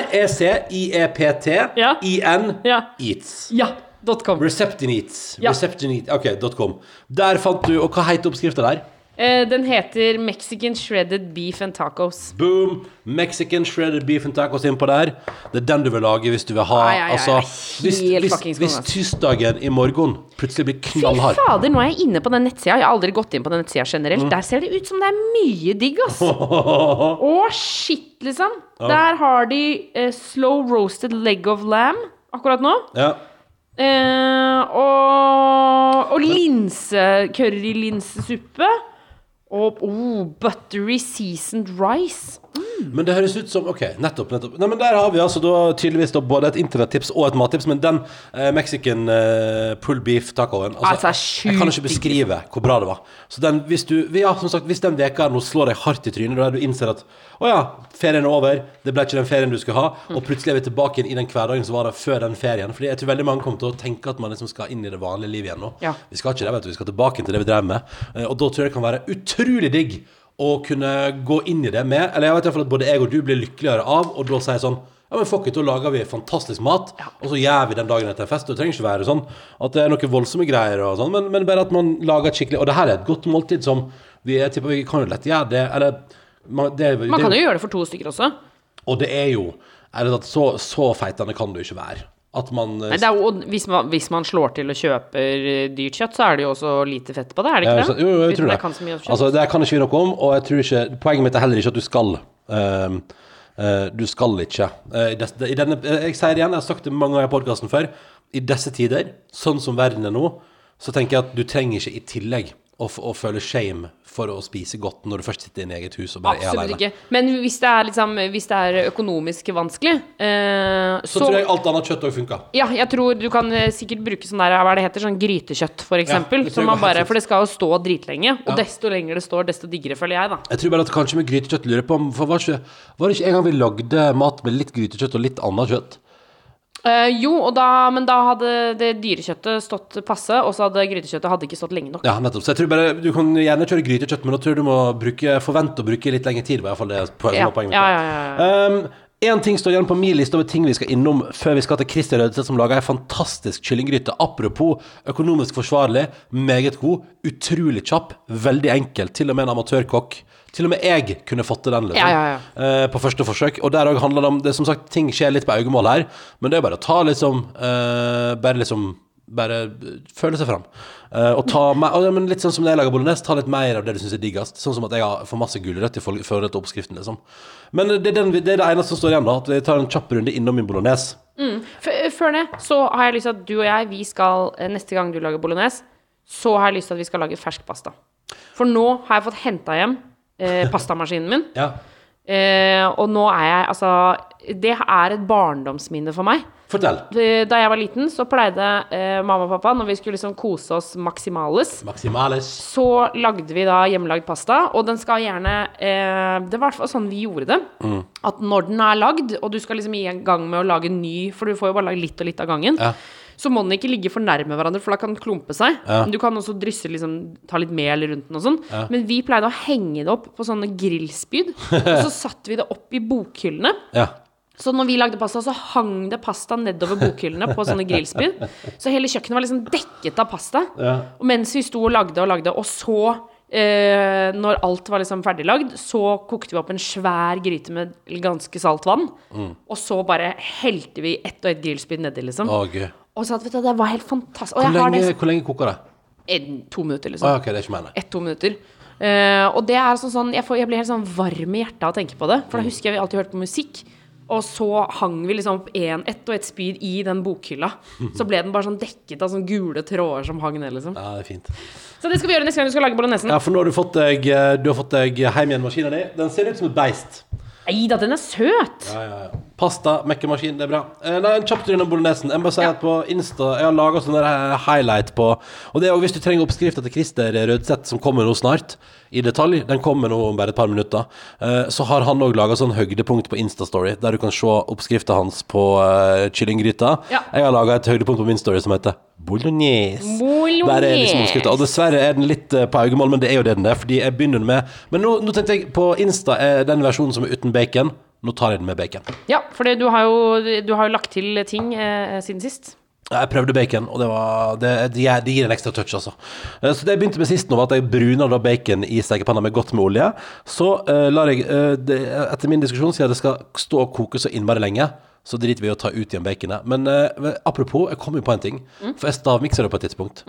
R-E-C-I-E-P-T-I-N Ja. Eats. Ja. Dot com. ReceptinEats Ja. Receptioneat, ok, dot com. Der fant du Og hva heter oppskrifta der? Eh, den heter Mexican shredded beef and tacos. Boom! Mexican shredded beef and tacos innpå der. Det er den du vil lage hvis du vil ha Ai, ai, ai, Altså, hvis, hvis, hvis tirsdagen i morgen plutselig blir Fy fader, nå er jeg inne på den nettsida. Jeg har aldri gått inn på den nettsida generelt. Der ser det ut som det er mye digg, ass. Å, shit, liksom. Der har de uh, slow roasted leg of lamb akkurat nå. Ja. Uh, og og linse, currylinsesuppe. Og oh, buttery seasoned rice. Men det høres ut som Ok, nettopp. nettopp Nei, men Der har vi altså da tydeligvis da både et internettips og et mattips. Men den eh, Mexican eh, pull beef tacoen Altså, Jeg kan ikke beskrive hvor bra det var. Så den, hvis du Ja, som sagt, hvis den veka nå slår deg hardt i trynet, da er du innser at å ja, ferien er over, det ble ikke den ferien du skulle ha, og plutselig er vi tilbake igjen i den hverdagen som var der før den ferien. Fordi jeg tror veldig mange kommer til å tenke at man liksom skal inn i det vanlige livet igjen nå. Ja. Vi skal ikke det, vet du. Vi skal tilbake til det vi drev med. Eh, Og da tror jeg det kan være utrolig digg å kunne gå inn i det med Eller jeg vet i hvert fall at både jeg og du blir lykkeligere av og da sier sånn ja, men fuck it, da lager vi fantastisk mat, og så gjør vi den dagen etter en fest. Det trenger ikke være sånn at det er noen voldsomme greier, og sånn, men, men bare at man lager et skikkelig Og det her er et godt måltid som vi, jeg tipper vi kan jo lett gjøre det. Eller man, det, Man kan jo gjøre det for to stykker også. Og det er jo er det så, så feitende kan du ikke være. At man Nei, det er hvis, man, hvis man slår til og kjøper eh, dyrt kjøtt, så er det jo også lite fett på det, er det ikke det? Jo, jo, jeg tror det. kan. Altså, det kan ikke vi noe om, og jeg tror ikke Poenget mitt er heller ikke at du skal. Um, Uh, du skal ikke. Uh, i des- i denne, eh, jeg sier det igjen, jeg har sagt det mange ganger i podkasten før. I disse tider, sånn som verden er nå, så tenker jeg at du trenger ikke i tillegg f- å føle shame for å spise godt når du først sitter i eget hus og bare er Absolutt alene. ikke. Men hvis det er, liksom, hvis det er økonomisk vanskelig, eh, Så, så, tror jeg alt annet kjøtt òg funka. Ja, jeg tror du kan eh, sikkert bruke sånn der, hva er det heter, sånn grytekjøtt, for eksempel. det bare, for det skal jo stå dritlenge. Og Ja. desto lenger det står, desto diggere, føler jeg, da. Jeg tror bare at kanskje med grytekjøtt lurer på om For var, ikke, var det ikke en gang vi lagde mat med litt grytekjøtt og litt annet kjøtt? Eh, jo, da, men da hadde det dyrekjøttet stått passe, og så hadde grytekjøttet hadde ikke stått lenge nok. Ja, nettopp. Så jeg tror bare Du kan gjerne kjøre grytekjøtt, men da tror jeg du må bruke, forvente å bruke litt lengre tid. var i hvert fall det poenget, Ja, ja, ja, ja, ja. Um, en ting står igjen på min liste over ting vi skal innom før vi skal til Christer Rødseth, som lager ei fantastisk kyllinggryte. Apropos økonomisk forsvarlig, meget god, utrolig kjapp, veldig enkel. Til og med en amatørkokk. Til og med jeg kunne fått til den, liksom. Ja, ja, Eh, på første forsøk. Og der òg handler det om det Som sagt, ting skjer litt på øyemål her, men det er bare å ta liksom eh, Bare liksom bare føle seg fram. Uh, og ta meg, og, ja, men litt sånn som når jeg lager bolognese, ta litt mer av det du syns er diggest. Sånn som at jeg har for masse gulrøtt i forhold til oppskriften, liksom. Men det er, den, det er det eneste som står igjen, da. At vi tar en kjapp runde innom min bolognese. Mm. før det så har jeg lyst til at du og jeg, vi skal eh, Neste gang du lager bolognese, så har jeg lyst til at vi skal lage fersk pasta. For nå har jeg fått henta hjem eh, pastamaskinen min. Ja. Eh, og nå er jeg Altså, det er et barndomsminne for meg. Fortell. Da jeg var liten, så pleide eh, mamma og pappa, når vi skulle liksom kose oss maximales, Maximales. så lagde vi da hjemmelagd pasta, og den skal gjerne eh, Det var i hvert fall sånn vi gjorde det. At når den er lagd, og du skal liksom i gang med å lage ny, for du får jo bare lage litt og litt av gangen, Ja. så må den ikke ligge for nærme hverandre, for da kan den klumpe seg. Ja. Du kan også drysse liksom, ta litt mel rundt den og sånn. Men vi pleide å henge det opp på sånne grillspyd, og så satte vi det opp i bokhyllene. Ja. Så når vi lagde pasta, så hang det pasta nedover bokhyllene på sånne grillspyd. Så hele kjøkkenet var liksom dekket av pasta. Ja. Og mens vi sto og lagde og lagde, og så eh, når alt var liksom ferdiglagd, så kokte vi opp en svær gryte med ganske salt vann. Mm. Og så bare helte vi ett og ett grillspyd nedi, liksom. Å, gud. Og så at, vet du, det var helt fantastisk. Hvor lenge, det hvor lenge koker det? en, to minutter, liksom. Ah, ok, det er ikke. Ett-to minutter. Eh, og det er sånn, sånn jeg, får, jeg blir helt sånn varm i hjertet av å tenke på det. For da husker jeg vi alltid hørte på musikk. Og så hang vi liksom opp en, ett og ett spyd i den bokhylla. Så ble den bare sånn dekket av sånne gule tråder som hang ned, liksom. Ja, det er fint. Så det skal vi gjøre neste gang du skal lage bolognesen. Ja, for nå har du fått deg, eh, du har fått deg hjem igjen maskinen din. Den ser ut som et beist. Nei da, den er søt! Ja, ja, ja. Pasta, mekkemaskin, det er bra. Eh, nei, en kjapt innom bolognesen. Jeg må bare si at på Insta Jeg har laga sånn eh, highlight på Og det er jo hvis du trenger oppskrifta til Christer Rødseth, som kommer nå snart, i detalj, den kommer nå om bare et par minutter, eh, så har han òg laga sånn høydepunkt på Instastory, der du kan se oppskrifta hans på uh, kyllinggryta. Ja. Jeg har laga et høydepunkt på min story som heter Bolognese. Bolognese. Der er liksom oppskrifta. Og dessverre er den litt eh, på øyemål, men det er jo det den er. Fordi jeg begynner med Men nå, nå tenkte jeg på Insta er den versjonen som er uten bacon. Nå tar jeg den med bacon. Ja, for du, har jo- du har jo lagt til ting eh, siden sist. Jeg prøvde bacon, og det, var, det, det, gir- det gir en ekstra touch, altså. Eh, Så det jeg begynte med sist nå, var at jeg bruna da bacon i stekepanna med godt med olje. Så uh, lar jeg, uh, etter min diskusjon, sier jeg at det skal stå og koke så innmari lenge, så driter vi i å ta ut igjen baconet. Men eh, apropos, jeg kom jo på en ting. For jeg stavmikser det på et tidspunkt.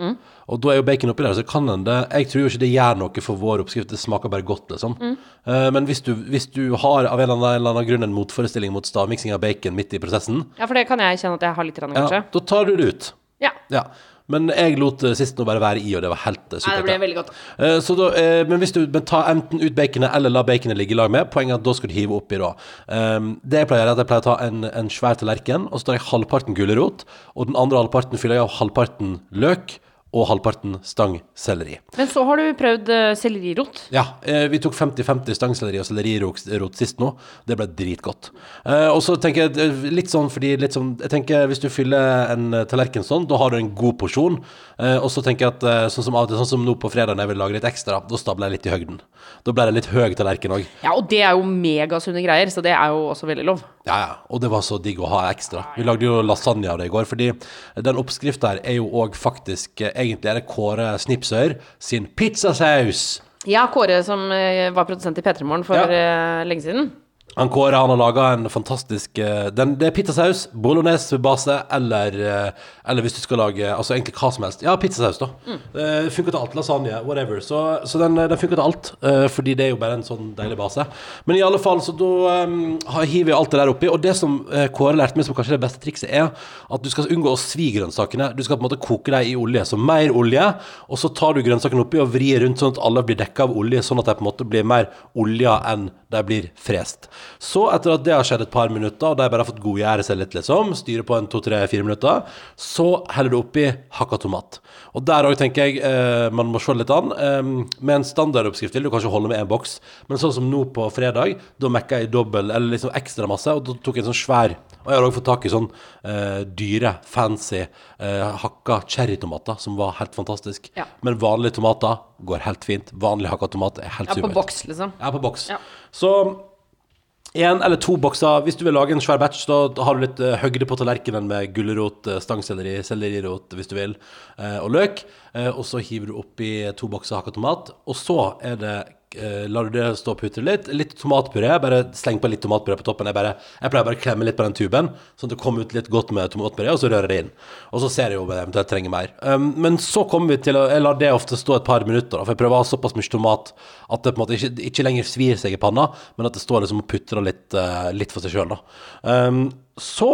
Og da er jo bacon oppi der, så kan en det Jeg tror jo ikke det gjør noe for vår oppskrift, det smaker bare godt, liksom. Eh, men hvis du, hvis du har av en eller annen, en eller annen grunn en motforestilling mot stavmiksing av bacon midt i prosessen, Ja, for det kan jeg kjenne at jeg har litt, grann, ja, kanskje. da tar du det ut. Ja. Ja. Men jeg lot det sist nå bare være i, og det var helt supert. Nei, det ble veldig godt. Eh, Så da, eh, men hvis du men ta enten ut baconet eller la baconet ligge i lag med, poenget er at da skal du hive oppi da. Um, det jeg pleier å gjøre, er at jeg pleier å ta en, en svær tallerken, og så tar jeg halvparten gulrot, og den andre halvparten fyller jeg av halvparten løk, og halvparten stangselleri. Men så har du prøvd uh, sellerirot. Ja, eh, vi tok 50-50 stangselleri og sellerirot sist nå. Det ble dritgodt. Eh, og så tenker jeg litt sånn fordi litt sånn Jeg tenker hvis du fyller en tallerken sånn, da har du en god porsjon. Eh, og så tenker jeg at sånn som sånn som nå på fredag når jeg vil lage litt ekstra, da stabler jeg litt i høgden. Da ble det en litt høy tallerken òg. Ja, og det er jo megasunne greier, så det er jo også veldig lov. Ja, ja. Og det var så digg å ha ekstra. Vi lagde jo lasagne av det i går, fordi den oppskrifta her er jo òg faktisk Egentlig er det Kåre Snipsøyr sin pizzasaus. Ja, Kåre som eh, var produsent i P3 Morgen for Ja. eh, lenge siden. Han Kåre han har laga en fantastisk eh, den, Det er pizzasaus, bolognese-base, eller, eh, eller hvis du skal lage Altså egentlig hva som helst. Ja, pizzasaus, da. Det funker til alt. Lasagne, whatever. Så, så den, den funker til alt, eh, fordi det er jo bare en sånn deilig base. Men i alle fall, så da um, hiver vi alt det der oppi. Og det som eh, Kåre lærte meg, som kanskje er det beste trikset, er at du skal unngå å svi grønnsakene. Du skal på en måte koke dem i olje. Så mer olje, og så tar du grønnsakene oppi og vrir rundt sånn at alle blir dekka av olje, sånn at de på en måte blir mer olja enn de blir frest. Så etter at det har skjedd et par minutter, og de bare har fått godgjøre seg litt, liksom, styre på en to-tre-fire minutter, så heller du oppi hakka tomat. Og der òg tenker jeg eh, man må se litt an. Eh, med en standardoppskrift vil du kanskje holde med én boks, men sånn som nå på fredag, da mekka jeg dobbel, eller liksom ekstra masse, og da tok jeg en sånn svær Og jeg har òg fått tak i sånn eh, dyre, fancy eh, hakka cherrytomater, som var helt fantastisk. Ja. Men vanlige tomater går helt fint. Vanlig hakka tomat er helt Ja, på boks, liksom. Ja, på boks. Ja. Så én eller to bokser. Hvis du vil lage en svær batch, da har du litt eh, høgde på tallerkenen med gulrot, eh, stangselleri, sellerirot hvis du vil, eh, og løk. Og så hiver du oppi to bokser hakka tomat. Og så er det lar du det stå og putre litt. Litt tomatpuré. Bare sleng på litt tomatpuré på toppen. Jeg, bare, jeg pleier bare å klemme litt på den tuben, sånn at det kommer ut litt godt med tomatpuré, og så rører jeg inn. Og så ser jeg jo om jeg trenger mer. Um, men så kommer vi til å Jeg lar det ofte stå et par minutter, for jeg prøver å ha såpass mye tomat at det på en måte ikke, ikke lenger svir seg i panna, men at det står liksom og putrer litt, uh, litt for seg sjøl, da. Um, så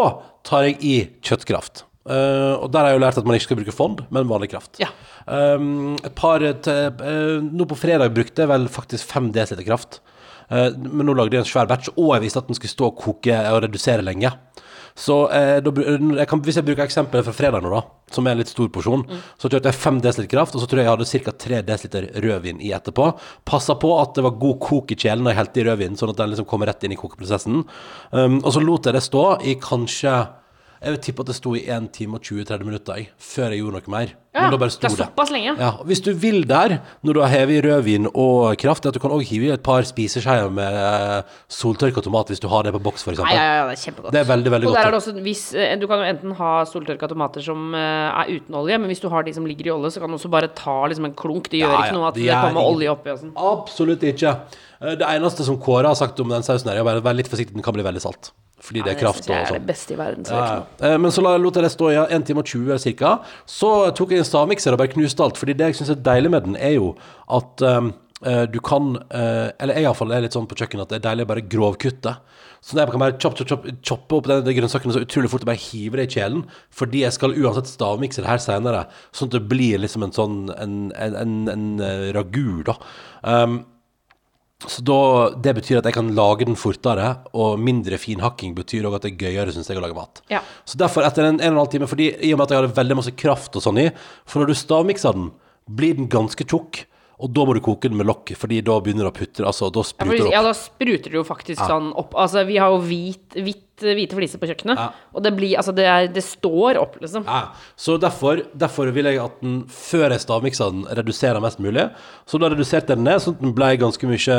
tar jeg i kjøttkraft. Eh, og der har jeg jo lært at man ikke skal bruke fond, men vanlig kraft. Ja. Um, et par eh, Nå på fredag brukte jeg vel faktisk 5 dl kraft. Uh, men nå lagde jeg en svær batch, og jeg visste at den skulle stå og koke og redusere lenge. Så da, jeg kan, hvis jeg bruker eksempelet fra fredag nå, da, som er en litt stor porsjon, så kjørte jeg 5 dl kraft, og så tror jeg jeg hadde ca. 3 dl rødvin i etterpå. Passa på at det var god kok i kjelen da jeg helte i rødvin, sånn at den liksom kommer rett inn i kokeprosessen. Um, og så lot jeg det stå i kanskje Jeg vil tippe at det sto i 1 time og 20-30 minutter jeg, før jeg gjorde noe mer. Ja, Men da bare sto det er såpass lenge. ja, og Hvis du vil der, når du har hevet i rødvin og kraft, at du kan også hive i et par spiseskjeer med eh, soltørka tomat hvis du har det på boks, f.eks. Ja, ja, ja, det er kjempegodt. Det er veldig, veldig og der er det også, hvis, eh, Du kan jo enten ha soltørka tomater som eh, er uten olje, men hvis du har de som ligger i olje, så kan du også bare ta liksom en klunk. Det gjør Ja, ikke noe at det det kommer ingen- olje oppi og sånn. Absolutt ikke. Eh, Det eneste som Kåre har sagt om den sausen, her, er å være litt forsiktig, den kan bli veldig salt. Fordi det er kraft og sånn. beste i verden. Så Ja. Eh, Men så lot jeg det stå i 1 time og 20 ca. Så tok jeg en stavmikser og bare knuste alt. Fordi det jeg syns er deilig med den, er jo at um, du kan eh, Eller jeg iallfall er litt sånn på kjøkkenet at det er deilig å bare grovkutte. Så jeg kan bare choppe, chop, chop, choppe opp de, grønnsakene så utrolig fort og bare hive det i kjelen. Fordi jeg skal uansett stavmikse det her seinere, sånn at det blir liksom en sånn en, en, en, en ragu, da. Um, så da, Det betyr at jeg kan lage den fortere, og mindre finhakking betyr òg at det er gøyere, synes jeg, å lage mat. Ja. Så derfor, etter en, en og en halv time, fordi i og med at jeg hadde veldig masse kraft og sånn i, for når du stavmikser den, blir den ganske tjukk, og da må du koke den med lokk, fordi da begynner det å putre, altså, da spruter det opp. ja, da spruter det jo faktisk sånn opp. Altså, vi har jo hvit, hvit, hvite fliser på kjøkkenet, Ja. og det blir Altså, det, er, det står opp, liksom. Ja, så derfor, derfor vil jeg at den, før jeg stavmikser den, reduserer mest mulig. Så da reduserte jeg den ned, sånn at den ble ganske mye,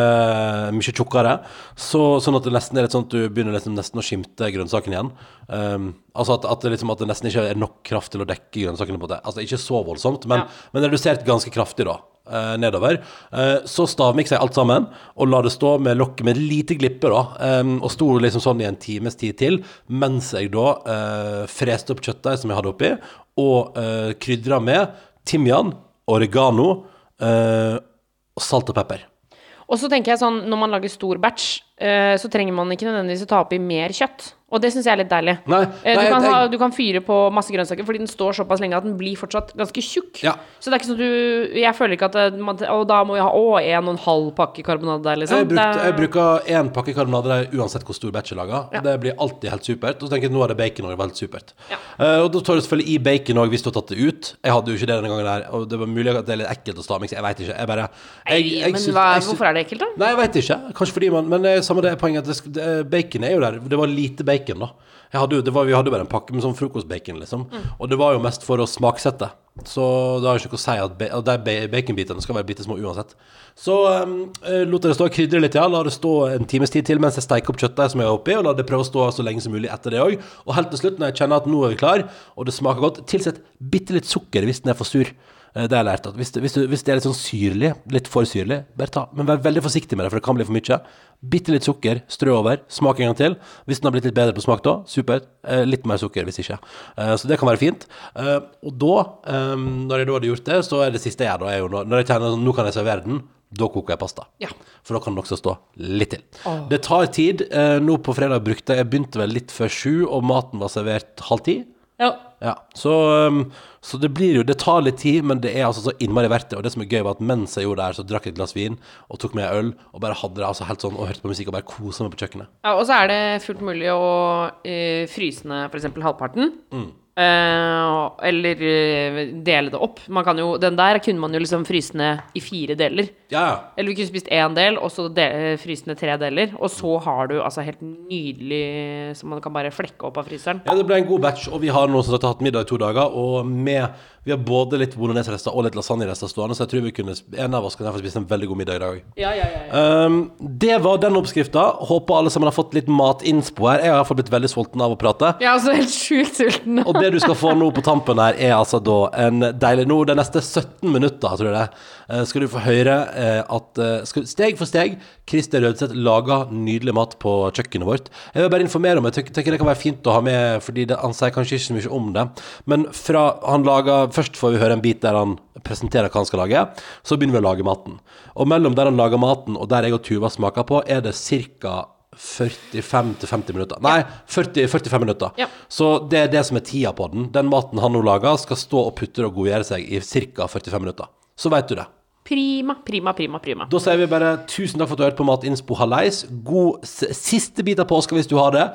mye tjukkere. Så, sånn at det nesten er litt sånn at du begynner liksom nesten å skimte grønnsaken igjen. Um, altså at, at, det liksom, at det nesten ikke er nok kraft til å dekke grønnsakene på det. Altså ikke så voldsomt, men, Ja. men redusert ganske kraftig da. Eh, nedover. Eh, så stavmikser jeg alt sammen og la det stå med lokket med lite glippe, da. Eh, og sto liksom sånn i en times tid til, mens jeg da uh, freste opp kjøttdeig som jeg hadde oppi, og eh, krydra med timian, oregano eh, salt og pepper. Og så tenker jeg sånn, når man lager stor batch, eh, så trenger man ikke nødvendigvis å ta oppi mer kjøtt. Og det syns jeg er litt deilig. Nei, Eh, nei, du, kan ha, du kan fyre på masse grønnsaker fordi den står såpass lenge at den blir fortsatt ganske tjukk. Ja. Så det er ikke sånn at du Jeg føler ikke at man, Og da må jeg ha å, en og en halv pakke karbonade der, liksom. Jeg, brukt, jeg bruker én pakke karbonade der uansett hvor stor batch jeg lager. Ja. Det blir alltid helt supert. Og så tenker jeg at nå er det bacon var helt supert. Ja. Uh, og da tar du selvfølgelig i bacon òg, hvis du har tatt det ut. Jeg hadde jo ikke det denne gangen der, og det var mulig at det er litt ekkelt å stavmikse. Jeg veit ikke. Jeg bare jeg, jeg, jeg men hva, jeg syns- hvorfor er det ekkelt, da? Nei, jeg veit ikke. Kanskje fordi man Men det er samme det poenget at det, det, bacon er jo der. Det var lite bacon, da. Hadde var, vi hadde jo bare en pakke med sånn frokostbacon, liksom. Og det var jo mest for å smaksette. Så det har jo ikke noe å si at at de baconbitene skal være bitte små uansett. Så um, eh, lot jeg det stå og krydre litt, ja. La det stå en times tid til mens jeg steiker opp kjøttet som jeg er oppi, og la det prøve å stå så lenge som mulig etter det òg. Og helt til slutt, når jeg kjenner at nå er vi klar, og det smaker godt, tilsett bitte litt sukker hvis den er for sur. Eh, Det har jeg lært at hvis det, hvis, du, hvis det er litt sånn syrlig, litt for syrlig, bare ta. Men vær veldig forsiktig med det, for det kan bli for mye. Bitte litt sukker, strø over, smak en gang til. Hvis den har blitt litt bedre på smak da, supert. Eh, litt mer sukker hvis ikke. Eh, så det kan være fint. Eh, og da, eh, når jeg da hadde gjort det, så er det siste jeg gjør da, er jo når, jeg kjenner sånn, nå kan jeg servere den, da koker jeg pasta. Ja. For da kan den også stå litt til. Det tar tid. Eh, nå på fredag brukte jeg begynte vel litt før sju, og maten var servert halv ti. Ja. Ja, så, så det blir jo Det tar litt tid, men det er altså så innmari verdt det. Og det som er gøy, var at mens jeg gjorde det her, så drakk jeg et glass vin og tok med øl og bare hadde det altså helt sånn og hørte på musikk og bare kosa meg på kjøkkenet. Ja, og så er det fullt mulig å eh, fryse ned f.eks. halvparten. Mm. Eh, eller eh, dele det opp. Man kan jo, den der kunne man jo liksom fryse ned i fire deler. Ja, ja. Eller vi kunne spist én del, og så de, eh, fryse ned tre deler. Og så har du altså helt nydelig som man kan bare flekke opp av fryseren. Ja, det ble en god batch, og vi har nå som sagt hatt middag i to dager. Og med Vi har både litt bolognese-rester og litt lasagnerester stående, så jeg tror vi kunne en av oss kan spise en veldig god middag i dag. Ja, ja, ja. Um, det var den oppskrifta. Håper alle sammen har fått litt matinnspo her. Jeg har i hvert fall blitt veldig sulten av å prate. Jeg er også helt sjukt sulten. Og det du skal få nå på tampen her, er altså da en deilig Nå, de neste 17 minutter, tror jeg det, eh, skal du få høre eh, at eh, steg for steg Christer Rødseth lager nydelig mat på kjøkkenet vårt. Jeg vil bare informere om, jeg tenker, tenker det kan være fint å ha med, fordi det, han sier kanskje ikke så mye om det. Men fra han lager Først får vi høre en bit der han presenterer hva han skal lage. Så begynner vi å lage maten. Og mellom der han lager maten, og der jeg og Tuva smaker på, er det ca. 45-50 minutter. Nei, 40, 45 minutter. Ja. Så det er det som er tida på den. Den maten han nå lager, skal stå og putre og godgjøre seg i ca. 45 minutter. Så vet du det. Prima, prima, prima, prima. Da sier vi bare tusen takk for at du hørte på Matinspo Hallais. God siste bit av påska hvis du har det.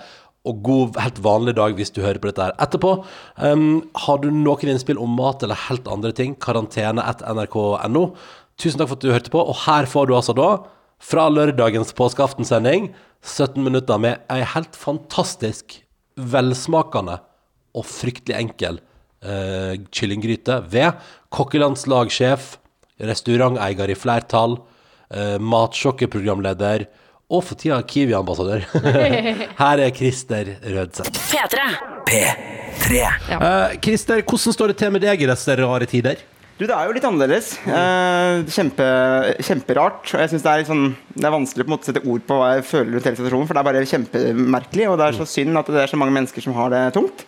Og god, helt vanlig dag hvis du hører på dette her etterpå. Um, har du noen innspill om mat eller helt andre ting, karantene etter nrk.no. Tusen takk for at du hørte på. Og her får du altså da, fra lørdagens påskeaftensending, 17 minutter med ei helt fantastisk, velsmakende og fryktelig enkel uh, kyllinggryte ved kokkelandslagssjef, restauranteier i flertall, uh, matsjokkeprogramleder og for tida Kiwi-ambassadør. Her er Christer Rødseth. P3. Eh, Christer, hvordan står det til med deg i disse rare tider? Du, det er jo litt annerledes. Eh, kjempe, kjemperart. Og jeg syns det er sånn Det er vanskelig på en måte å sette ord på hva jeg føler rundt hele situasjonen, for det er bare kjempemerkelig, og det er så synd at det er så mange mennesker som har det tungt.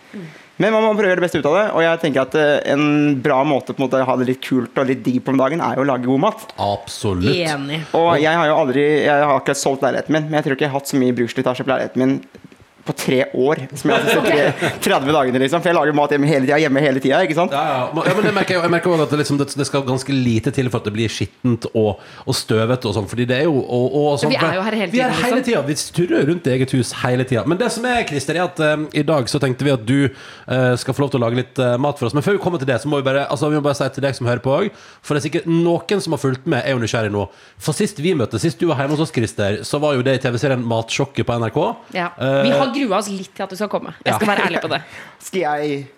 Men man må prøve å gjøre det beste ut av det, og jeg tenker at eh, en bra måte på en måte å ha det litt kult og litt digg på om dagen, er jo å lage god mat. Absolutt. Enig. Og jeg har jo aldri Jeg har ikke solgt leiligheten min, men jeg tror ikke jeg har hatt så mye bruksslitasje på leiligheten min på tre år. Som jeg har tre, 30 dagene, liksom. For jeg lager mat hjemme hele tida, hjemme hele tida, ikke sant? Ja, ja. ja, men jeg merker, jeg merker også at det, liksom, det, det skal ganske lite til for at det blir skittent og, og støvete og sånn, fordi det er jo og, og, sånn, Vi er jo her hele Vi er tiden, hele liksom. tida. Vi turrer rundt i eget hus hele tida. Men det som er, Christer, er at eh, i dag så tenkte vi at du uh, skal få lov til å lage litt uh, mat for oss. Men før vi kommer til det, så må vi bare, altså, vi må bare si til deg som hører på òg, for det er sikkert noen som har fulgt med, er jo nysgjerrig nå. For sist vi møttes, sist du var hjemme hos oss, Christer, så var jo det i TV-serien Matsjokket på NRK. Ja. Vi har grua oss litt til at du skal komme. Jeg skal være ærlig på det. Skal jeg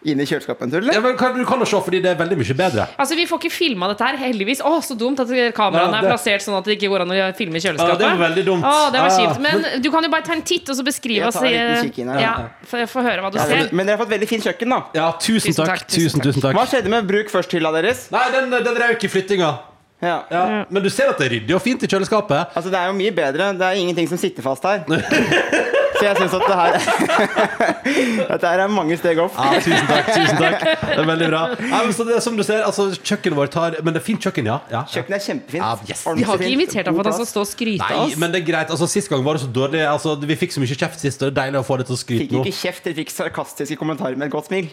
inn i kjøleskapet en tur, ja, men kan, du kan jo se, fordi det er veldig mye bedre. Altså, Vi får ikke filma dette her, heldigvis. Å, så dumt at kameraene Ja, er plassert sånn at det ikke går an å filme i kjøleskapet. Ja, det var veldig dumt. Å, det var Ja, kjipt. Men du kan jo bare ta en titt og så beskrive Jeg oss. tar en liten kikk inn her, Ja, ja. få få høre hva du Ja, ser. men dere har fått veldig fint kjøkken, da. Ja, tusen, Tusen takk. takk, tusen Tusen, tusen takk. Hva skjedde med bruk først-hylla deres? Nei, den, den røyk i flyttinga. Ja. Ja. Men du ser at det er ryddig og fint i kjøleskapet. Altså, det er jo mye bedre. Det er ingenting som sitter fast her. Så jeg syns at det her Dette her er mange steg opp. Ja, tusen takk. tusen takk Det er veldig bra. Ja, men så det er som du ser, altså, Kjøkkenet vårt har Men det er fint kjøkken, ja. ja. Kjøkkenet er kjempefint. Ja, yes. Vi har ikke invitert ham for at han skal stå og skryte av Nei, oss. men det er greit. Altså, Sist gang var det så dårlig. Altså, vi fikk så mye kjeft sist, og det er deilig å få det til å Fikk skryte nå. ikke kjeft, dere fikk sarkastiske kommentarer med et godt smil.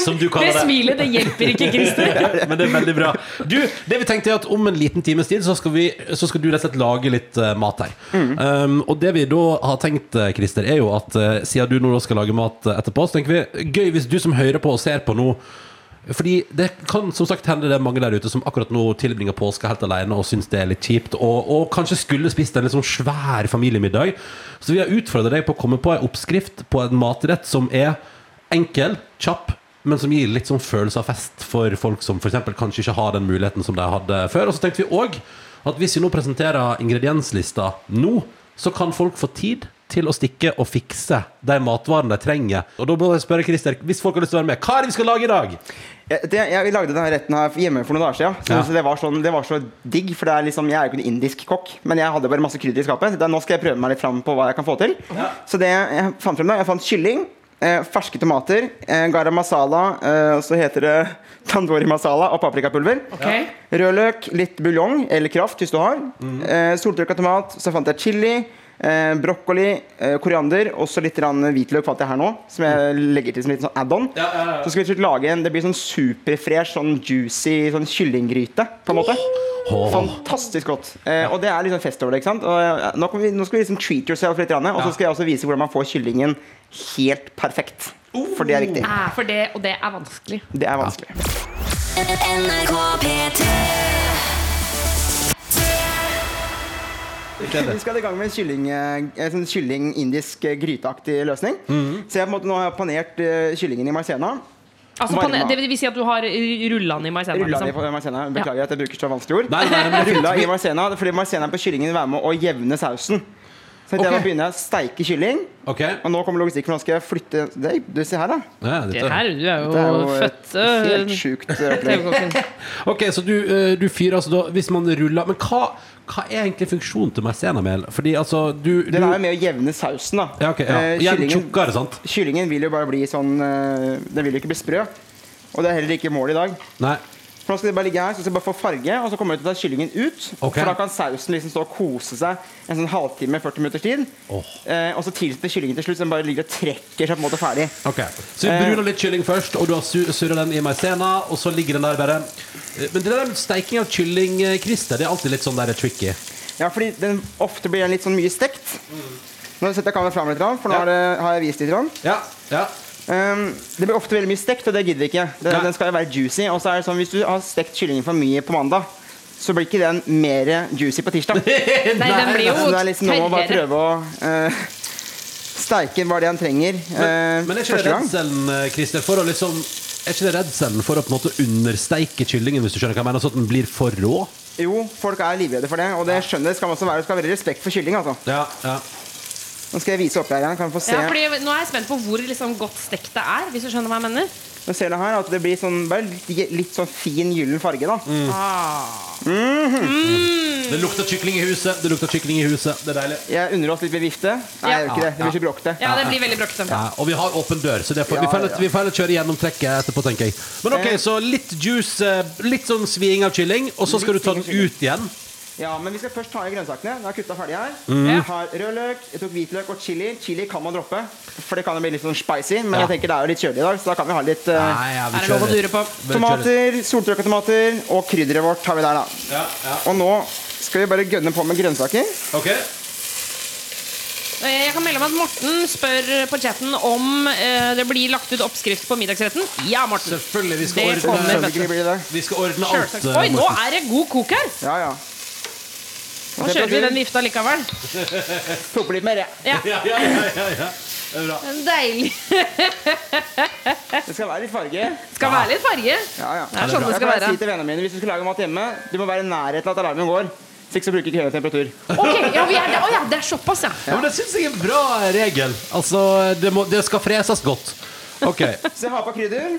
Som du Det kaller det. smilet, det hjelper ikke, Christer. Men det er veldig bra. Du, det vi tenkte er at Om en liten times tid så skal, vi, så skal du rett og slett lage litt eh, mat her. Um, og det vi da har tenkt, eh, Christer, er jo at eh, siden du nå skal lage mat eh, etterpå, så tenker vi gøy hvis du som hører på og ser på nå fordi det kan som sagt hende det er mange der ute som akkurat nå tilbringer påska helt alene og syns det er litt kjipt, og, og kanskje skulle spist en litt sånn svær familiemiddag. Så vi har utfordret deg på å komme på en oppskrift på en matrett som er enkel, kjapp, men som gir litt sånn følelse av fest for folk som eksempel kanskje ikke har den muligheten som de hadde før. Og så tenkte vi òg at hvis vi nå presenterer ingredienslista nå, så kan folk få tid til å stikke og fikse de matvarene de trenger. Og da må jeg spørre Christer, hvis folk har lyst til å være med, hva er det vi skal lage i dag? Jeg, det, jeg lagde denne retten her hjemme for noen dager siden. Så, Ja. så det, var sånn, det var så digg, for det er liksom, jeg er jo ikke en indisk kokk. Men jeg hadde bare masse krydder i skapet. Da, nå skal jeg prøve meg litt fram på hva jeg kan få til. Så det jeg fant frem da, jeg fant kylling, eh, ferske tomater, eh, garam masala, eh, så heter det tandori masala og paprikapulver. Okay. Rødløk, litt buljong eller kraft hvis du har. Eh, Soltørka tomat. Så fant jeg chili. Eh, brokkoli, eh, koriander og så litt grann hvitløk fant jeg her nå. Som jeg legger til som litt sånn add-on. Så skal vi lage en Det blir sånn superfresh, sånn juicy sånn kyllinggryte. På en måte oh. Fantastisk godt. Eh, og det er liksom fest over det. ikke sant? Og, eh, nå, vi, nå skal vi liksom treat yourself litt. rann, Og så skal jeg også vise hvordan man får kyllingen helt perfekt. For det er viktig. Eh, for det, og det er vanskelig. Det er vanskelig. NRK P3 Vi skal i gang med kylling, eh, sånn kylling-indisk eh, gryteaktig løsning. Så jeg på en måte nå har jeg panert eh, kyllingen i maizena. Altså, Varma. det vil si at du har rulla den i maizena? Rulla liksom. i maizena. Beklager at jeg bruker så vanskelige ord. Nei, nei, nei, Rulla i maizena, fordi maizena på kyllingen vil være med å jevne sausen. Så okay. jeg må begynne å steike kylling. Okay. Og nå kommer logistikk, for nå skal jeg flytte det, Du, se her, da. ja, Det her, du er jo, er jo født helt sjukt opplegg. Ok, så du, du fyrer altså da Hvis man ruller Men hva, hva er egentlig funksjonen til maisenamel? Fordi altså du, du Den er jo med å jevne sausen, da. Ja, ok, ja. Eh, kyllingen- tjukkere, sant? Kyllingen vil jo bare bli sånn eh, Den vil jo ikke bli sprø. Og det er heller ikke målet i dag. Nei. For nå skal det bare ligge her, så skal det bare få farge, og så kommer jeg til å ta kyllingen ut. Okay. For da kan sausen liksom stå og kose seg en sånn halvtime, 40 minutters tid. Oh. Eh, og så tilsetter kyllingen til slutt, så den bare ligger og trekker seg på en måte ferdig. Ok, Så vi Eh. bruner litt kylling først, og du har surra den i maisena, og så ligger den der bare Eh, Men det der med steiking av kylling, Christer, det er alltid litt sånn der tricky. Ja, fordi den ofte blir den litt sånn mye stekt. Nå setter jeg kameraet fram litt, for nå Ja. har, har jeg vist litt. Ja, ja. Um, det blir ofte veldig mye stekt, og det gidder vi ikke. Den, den skal jo være juicy. Og så er det sånn, hvis du har stekt kyllingen for mye på mandag, så blir ikke den mer juicy på tirsdag. Nei, den blir jo Så det er liksom nå å bare prøve å uh, steike bare det han trenger Men, eh, men er ikke det redselen, eh, Christer, for å liksom Er ikke det redselen for å på en måte understeike kyllingen, hvis du skjønner hva jeg mener, så at den blir for rå? Jo, folk er livredde for det, og det skjønner jeg skal man også være. Det skal være respekt for kylling. altså. Ja, ja. Nå skal jeg vise opp her. Kan vi få se. Ja, fordi nå er jeg spent på hvor liksom, godt stekt det er, hvis du skjønner hva jeg mener. Nå ser du her at det blir sånn, bare litt, litt sånn fin gyllen farge. da. Mm. Det lukter kykling i huset. Det lukter kykling i huset. Det er deilig. Jeg unner oss litt ved vifte. Nei, jeg gjør ikke det. Det blir så bråkete. Ja, det blir veldig bråkete. Ja, og vi har åpen dør, så det får, vi, Ja, får, ja. vi får heller kjøre gjennomtrekket etterpå, tenker jeg. Men ok, så litt juice, eh, litt sånn sviing av kylling, og så skal Litt du ta den ut igjen. Ja, men vi skal først ta i grønnsakene. Nå har kutta ferdig her. Mm. Jeg har rødløk, jeg tok hvitløk og chili. Chili kan man droppe, for det kan jo bli litt sånn spicy. Men Ja. jeg tenker det er jo litt kjølig i dag, så da kan vi ha litt uh, Nei, ja, vi Er kjører. kjører. tomater, og krydderet vårt har vi der, da. Ja, ja. Og nå skal vi bare gønne på med grønnsaker. Ok. Eh, Jeg kan melde om at Morten spør på chatten om eh, det blir lagt ut oppskrift på middagsretten. Ja, Morten. Selvfølgelig. Vi skal Det ordne, kommer, vi skal ordne alt. Eh, Oi, nå er det god kok her! Ja, ja. Nå kjører vi den vifta likevel. Proppe litt mer. ja. Ja, Ja, ja, ja, ja, ja. Det er bra. Deilig. Det skal være litt farge. Skal være litt farge. Ja, ja. Det er sånn det Jeg skal være. Jeg si til vennene mine hvis du skal lage mat hjemme, du må være i nærheten av at alarmen går. Så ikke så bruker ikke høy temperatur. Ok, ja, vi er der. Oh, ja, det er såpass, ja. Ja, men det syns jeg er en bra regel. Altså, det, må, det skal freses godt. Ok. Så jeg har på krydder.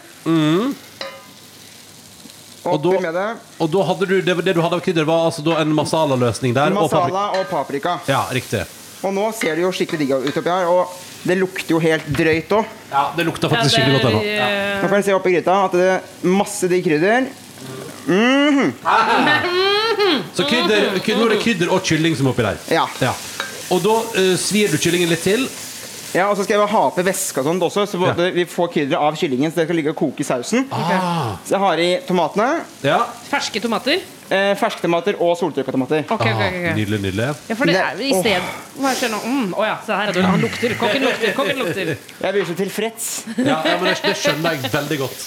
Og da- med det. Og da hadde du, det, det du hadde av krydder, var altså da en masala-løsning der? og paprika. Masala og paprika. Ja, riktig. Og nå ser det jo skikkelig digg ut oppi her, og det lukter jo helt drøyt òg. Ja, det lukter faktisk skikkelig godt ennå. Ja. Nå kan jeg se oppi gryta at det er masse digg krydder. Så krydder, krydder, nå er det krydder og kylling som er oppi der. Ja. Ja. Og da uh, svir du kyllingen litt til. Ja, Og så skal jeg ha oppi væske og sånt også, så både vi får krydderet av kyllingen, så det skal ligge og koke i sausen. Ah. Så jeg har i tomatene, Ja. Ferske tomater? eh, fersktomater og soltørka tomater. Ok, ok, okay. ok, ok. Nydelig, nydelig. Ja, for det er jo i sted Hva skjer nå? Mm, Å ja, se her. er Han lukter. Kokken lukter. Kokken lukter. Jeg blir så tilfreds. Ja, ja, men det, skjønner jeg veldig godt.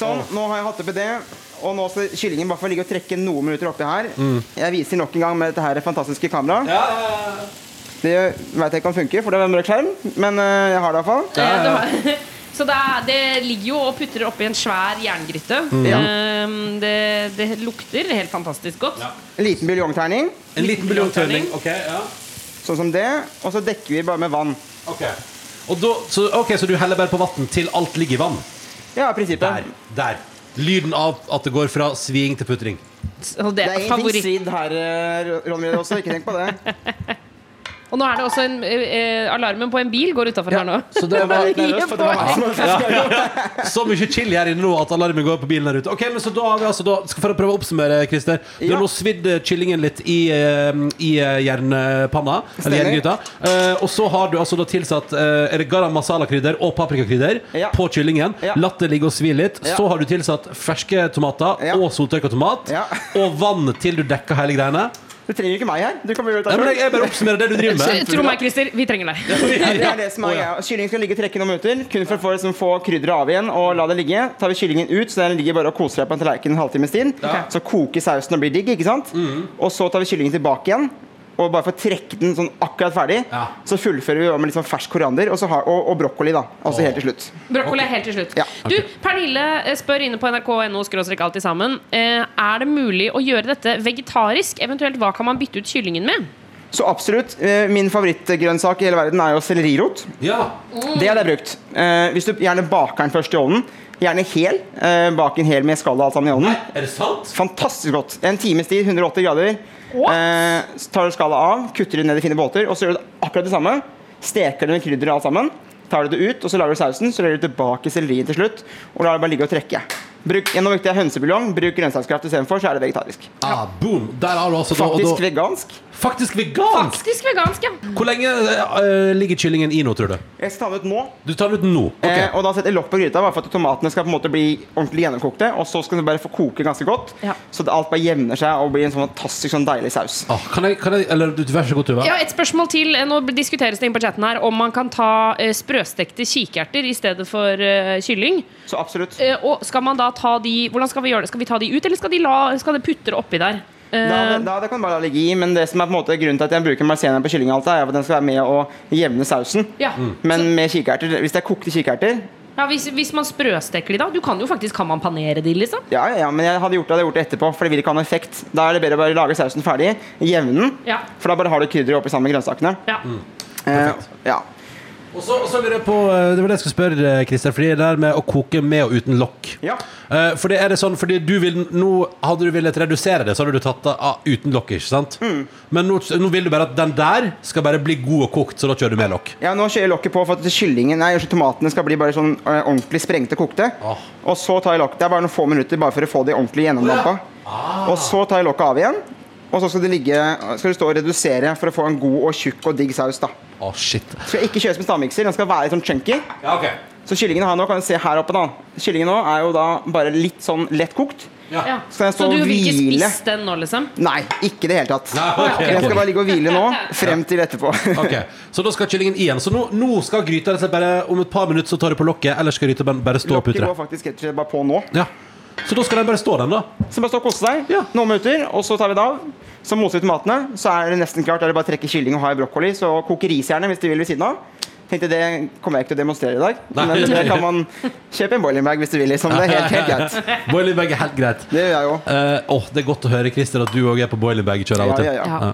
Sånn, nå har jeg hatt oppi det. Og nå skal kyllingen bare få ligge og trekke noen minutter oppi her. Mm. Jeg viser nok en gang med dette her fantastiske kameraet. Det vet jeg ikke om for det er en mørk skjerm, men eh, jeg har det iallfall. Ja, Så det, er, det ligger jo og putter oppi en svær jerngryte. Mm. Um, Det, det lukter helt fantastisk godt. En liten buljongterning, En liten buljongterning, Ok, ja. sånn som det. Og så dekker vi bare med vann. Ok. Og da, så, okay så du heller bare på vann til alt ligger i vann? Ja, i prinsippet. Der. Der. Lyden av at det går fra sviing til putring. Det Det er ingenting svidd her, eh, Ronny, også. Ikke tenk på det. Og nå er det også en eh, Alarmen på en bil går utafor her nå. Så det var for det var så mye chili her inne nå at alarmen går på bilen der ute. Ok, men så da har vi altså da, skal For å prøve å oppsummere, Christer. Du har nå svidd eh, kyllingen litt i, eh, i eh, jernpanna. Eller Stemmer. jerngryta. Eh, og så har du altså da tilsatt eh, Er det garam masala-krydder og paprikakrydder Ja. på kyllingen. Ja. Latt det ligge og svi litt. Ja. Så har du tilsatt ferske tomater Ja. og soltørka tomat. Ja. Og vann til du dekker hele greiene. Du trenger ikke meg her. Du kan gjøre Nei, det men jeg, bare oppsummerer det du driver med. Tro meg, Christer, vi trenger deg. Ja, det er det som er greia. Kyllingen skal ligge og trekke noen minutter, kun for å få, liksom, få krydderet av igjen og la det ligge. Tar vi kyllingen ut, så den ligger bare og koser seg på en tallerken en halvtimes tid. Så koker sausen og blir digg, ikke sant? Mm. Og så tar vi kyllingen tilbake igjen. Og bare for å trekke den sånn akkurat ferdig, Ja. så fullfører vi med litt sånn fersk koriander og, så har, og, og brokkoli, da. Altså helt til slutt. Brokkoli er helt til slutt. Ja. Du, Pernille eh, spør inne på nrk.no skråstrek alltid sammen. Eh, er det mulig å gjøre dette vegetarisk? Eventuelt hva kan man bytte ut kyllingen med? Så absolutt. eh, Min favorittgrønnsak i hele verden er jo sellerirot. Ja. Det hadde jeg brukt. Eh, hvis du gjerne baker den først i ovnen, gjerne hel. Eh, bak en hel med skall og alt sammen i ovnen. Er det sant? Fantastisk godt. En times tid, 180 grader. Eh, så tar du skallet av, kutter det ned i fine båter, og så gjør du akkurat det samme. Steker det med krydder og alt sammen. Tar du det ut, og så lager du sausen. Så legger du tilbake sellerien til slutt, og lar det bare ligge og trekke. Bruk, nå brukte jeg hønsebuljong, bruk grønnsakskraft istedenfor, så er det vegetarisk. Ah, boom. Der har du altså da, og Faktisk da, vegansk. faktisk vegansk! Faktisk vegansk, ja. Hvor lenge uh, ligger kyllingen i nå, tror du? Jeg skal ta den ut nå. Du tar den ut nå? Ok. Eh, og da setter jeg lokk på gryta, bare for at tomatene skal på en måte bli ordentlig gjennomkokte. Og så skal de bare få koke ganske godt, Ja. så alt bare jevner seg og blir en sånn fantastisk sånn deilig saus. Ah, kan, jeg, kan jeg Eller du, vær så god, Tuva. Ja, Et spørsmål til. Nå diskuteres det inn på chatten her om man kan ta uh, sprøstekte kikerter i stedet for uh, kylling. Så absolutt. Eh, og skal man da de Hvordan skal vi gjøre det? Skal vi ta de ut, eller skal de la, skal det putte oppi der? Eh, Da, da, det kan du bare la ligge i, men det som er på en måte grunnen til at jeg bruker marsena på kylling, alt er at den skal være med å jevne sausen. ja. Men med kikerter, hvis det er kokte kikerter ja hvis, hvis man sprøsteker de, da? Du kan jo faktisk Kan man panere de, liksom? ja, ja, ja, men jeg hadde gjort det, hadde gjort det etterpå, for det vil ikke ha noen effekt. Da er det bedre å bare lage sausen ferdig, jevne den, Ja. for da bare har du krydderet oppi sammen med grønnsakene. ja. Eh, ja. Og så, og så lurer jeg på eh, Det var det jeg skulle spørre, Christian. Fordi det der med å koke med og uten lokk. Ja. For det er det sånn Fordi du vil Nå hadde du villet redusere det, så hadde du tatt det av uten lokk, ikke sant? Mm. Men nå, nå vil du bare at den der skal bare bli god og kokt, så da kjører du med lokk. Ja, nå kjører jeg lokket på for at kyllingen, nei, tomatene skal bli bare sånn eh, ordentlig sprengte kokte. Åh. Og så tar jeg lokket, det er bare noen få minutter bare for å få de ordentlig gjennomdampa. Og så tar jeg lokket av igjen, og så skal det ligge, skal det stå og redusere for å få en god og tjukk og digg saus da. Å, shit. Skal ikke kjøres med stavmikser, den skal være litt sånn chunky. Ja, okay. Så kyllingen har nå, kan du se her oppe da, kyllingen nå er jo da bare litt sånn lett kokt. Ja. ja. Skal jeg stå Så du vil ikke hvile? spise den nå, liksom? Nei, ikke i det hele tatt. Nei, okay. Den skal bare ligge og hvile nå, frem til etterpå. Ok, Så da skal kyllingen igjen. Så nå, nå skal gryta bare Om et par minutter så tar du på lokket, eller skal gryta bare- stå og Lokket går faktisk rett og slett bare på nå. Ja. Så da skal den bare stå, den, da? Så bare stå og kose deg Ja. noen minutter, og så tar vi det av. Så moser vi tomatene, så er det nesten klart. Da er det bare å trekke kylling og ha i brokkoli. Så koke ris gjerne hvis du vil ved siden av. Tenkte Det kommer jeg ikke til å demonstrere i dag, Nei. men det kan man kjøpe en boiling bag hvis du vil. Liksom. Det er helt, helt greit. Boiling bag er helt greit. Det gjør jeg jo. Uh, åh, det er godt å høre, Christer, at du òg er på boiling bag-kjør av og til. ja, ja. Ja.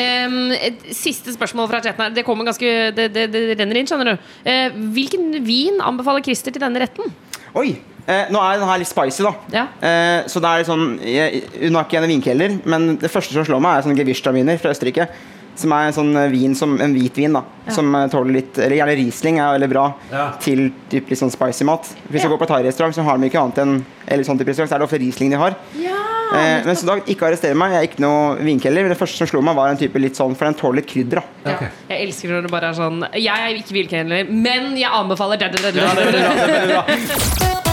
Em, et siste spørsmål fra chatten her. Det kommer ganske Det, det, det renner inn, skjønner du. Uh, hvilken vin anbefaler Christer til denne retten? Oi! Eh, nå er den her litt spicy, da. Ja. Eh, så det er litt sånn jeg, Hun har ikke en vinkelder, men det første som slår meg, er sånne Gewürztraminer fra Østerrike. Som er en sånn eh, vin som en hvitvin, da. Som eh, tåler litt Eller gjerne Riesling er veldig bra Ja. til typ litt sånn spicy mat. Hvis du går på thairestaurant, så har de ikke annet enn Eller sånn type restaurant, så er det ofte Riesling de har. Eh, men så da, ikke arrester meg, jeg er ikke noe vinkelner. Men det første som slo meg, var en type litt sånn For den tåler litt krydder, da. okay. Jeg elsker når det bare er sånn Jeg er ikke vinkelhandler, men jeg anbefaler det, det, det, det.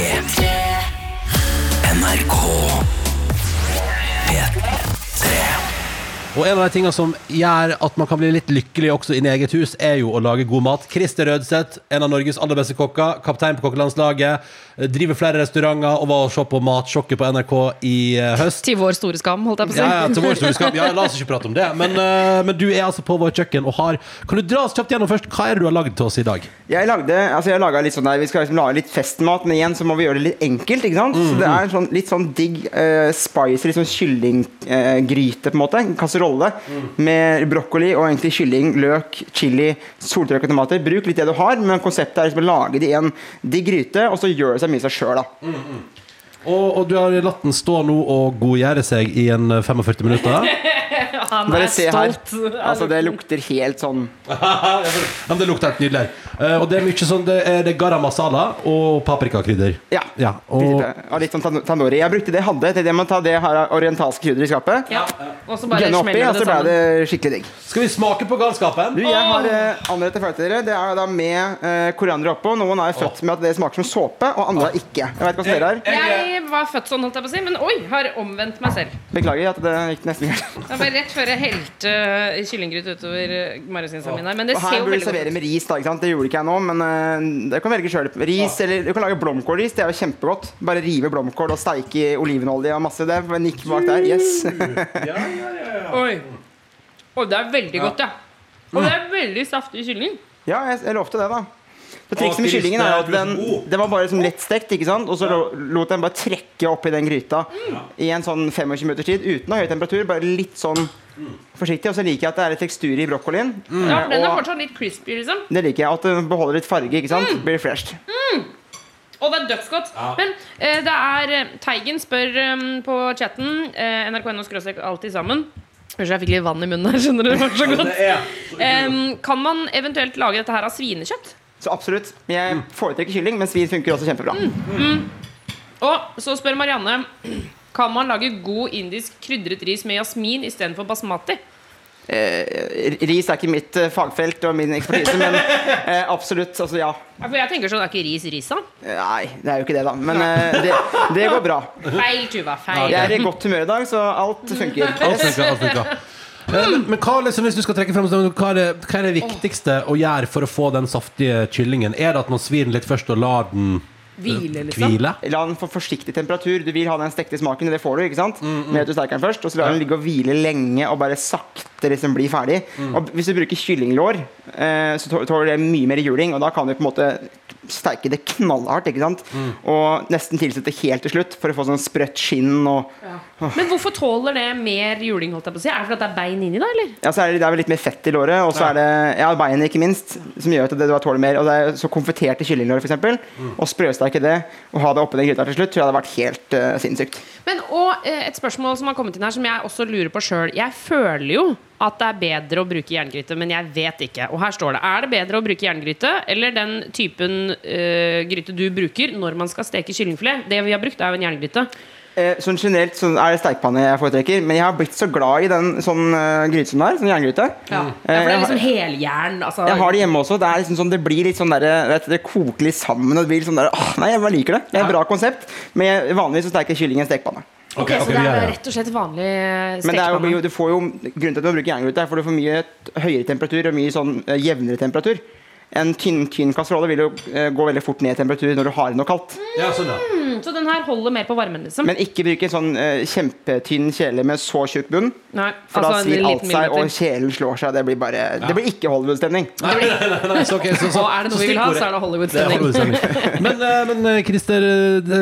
P3 NRK P3 Og en av de tingene som gjør at man kan bli litt lykkelig også i eget hus, er jo å lage god mat. Christer Rødseth, en av Norges aller beste kokker, kaptein på kokkelandslaget, driver flere restauranter og var og så på Matsjokket på NRK i eh, høst. Til vår store skam, holdt jeg på å si. Ja, ja, til vår store skam. Ja, la oss ikke prate om det. Men, eh, men du er altså på vårt kjøkken og har Kan du dra oss kjapt gjennom først? Hva er det du har lagd til oss i dag? Jeg lagde, altså jeg laget litt sånn der, Vi skal liksom lage litt festmat, men igjen så må vi gjøre det litt enkelt. ikke sant? Så det er en sånn, litt sånn digg uh, spicy liksom kyllinggryte, uh, på en måte. En kasserolle med brokkoli og egentlig kylling, løk, chili, soltørka tomater. Bruk litt det du har, men konseptet er liksom å lage det i en digg gryte, og så gjør det seg mye seg sjøl, da. Og, og du har latt den stå nå og godgjøre seg i en eh, 45 minutter. Han Bare er se her. Altså, det lukter helt sånn men det lukter helt nydelig. her. Eh, og det er mye sånn Det er det garam masala og paprikakrydder. Ja. Ja, og og litt sånn tan- tandoori. Jeg brukte det jeg hadde. til det med å ta det her orientalske krydderet i skapet. Ja. Og så bare oppi, og så ble det skikkelig digg. skal vi smake på galskapen? Du, jeg har eh, anrettet til dere. Det er da med uh, koriander oppå. Noen er født med at det smaker som såpe, og andre ikke. Jeg vet ikke hvordan dere er. Jeg var født sånn, holdt jeg på å si, men oi, har omvendt meg selv. Beklager at det gikk nesten galt. Det var rett før jeg helte uh, kyllinggryte utover uh, min mi. Men det Og ser her burde du servere med ris, da. ikke sant? Det gjorde ikke jeg nå, men uh, det kan velge sjøl. Ris, eller du kan lage blomkålris. Det er jo kjempegodt. Bare rive blomkål og steike i olivenolje og masse. Det er nikk bak der. Yes. Oi. Og det er veldig godt, ja. Og det er veldig saftig kylling. ja, jeg, jeg lovte det, da. Så Trikset med kyllingen er at den, den var bare liksom lett stekt, ikke sant? og så lot den bare trekke opp i den gryta i en sånn 25 minutters tid uten å ha høy temperatur. Bare litt sånn forsiktig. Og så liker jeg at det er litt tekstur i brokkolien. Ja, for den er fortsatt litt crispy, liksom. det liker jeg. At den beholder litt farge. ikke sant? Mm. Blir Mm. Og det er dødsgodt. Men eh, det er eh, Teigen spør um, på chatten eh, nrk.no skråstrek alltid sammen. Kanskje jeg fikk litt vann i munnen her, skjønner du. Det var så godt. Um, kan man eventuelt lage dette her av svinekjøtt? Så absolutt. Jeg foretrekker kylling, men svin funker også kjempebra. Og så spør Marianne Kan man lage god indisk krydret ris med jasmin istedenfor basmati? Eh, ris er ikke mitt eh, fagfelt og min ekspertise, men eh, absolutt. Altså, ja. Ja, For jeg tenker sånn, er ikke ris ris, da? Nei, det er jo ikke det, da. Men eh, det, det går bra. Feil, Tuva. Feil. Jeg er i godt humør i dag, så alt funker. Alt funker, alt funker. Eh, Men, men hva, liksom, hvis du skal trekke frem hva, er det, hva er det viktigste å gjøre for å få den saftige kyllingen? Er det at man svir den litt først og lar den Hvile, liksom. hvile? La den få forsiktig temperatur. Du vil ha den stekte smaken, og det får du. ikke sant? Med at du steker den først, Og så lar den ligge og hvile lenge og bare sakte liksom blir ferdig. Og Hvis du bruker kyllinglår, eh, så tåler det mye mer juling, og da kan du på en måte steike det knallhardt. ikke sant? Og nesten tilsette helt til slutt for å få sånn sprøtt skinn. og Men hvorfor tåler det mer juling? holdt jeg på å si? Er det fordi det er bein inni, da? eller? ja, så er det, det er vel litt mer fett i låret, og så er det ja, beinet ikke minst, som gjør at det da tåler mer. Og det er så konfiterte kyllinglår, f.eks., og sprøsteike det, og ha det oppi den gryta til slutt, tror jeg hadde vært helt uh, sinnssykt. Men og eh, et spørsmål som har kommet inn her, som jeg også lurer på sjøl. Jeg føler jo at det er bedre å bruke jerngryte, men jeg vet ikke. Og her står det. Er det bedre å bruke jerngryte eller den typen uh, gryte du bruker når man skal steke kyllingfilet? Det vi har brukt, er jo en jerngryte. Eh, sånn generelt så er det stekepanne jeg foretrekker, men jeg har blitt så glad i den sånn uh, gryte som det er, sånn jerngryte. Ja. Eh, for det er liksom har- heljern. Altså, Jeg har det hjemme også. Det, er liksom sånn, det blir litt sånn der, vet, det koker litt sammen. Og det blir litt sånn der, åh, nei, jeg bare liker det. Det er et bra konsept. Men jeg, vanligvis så steker jeg kylling i en stekepanne. Ok, okay, ok, så det er ja, er rett og slett vanlig Men det er jo, stekepanne. du får jo, grunnen til at du bruker jerngryte, er for du får mye høyere temperatur og mye sånn eh, jevnere temperatur. En tynn, tynn kasserolle vil jo eh, gå veldig fort ned i temperatur når du har noe kaldt. Ja, sånn, ja. Mm, Så den her holder mer på varmen, liksom? Men ikke bruke en sånn eh, kjempetynn kjele med så tjukk bunn. Nei, For da altså en svir alt liten seg, og kjelen slår seg. Det blir bare Det blir ikke Hollywood-stemning. Nei, nei, nei, nei, så, ok, så, så, Og er det noe vi vil ha, så er det Hollywood-stemning. Hollywood-stemning. Men, eh, men eh, Christer,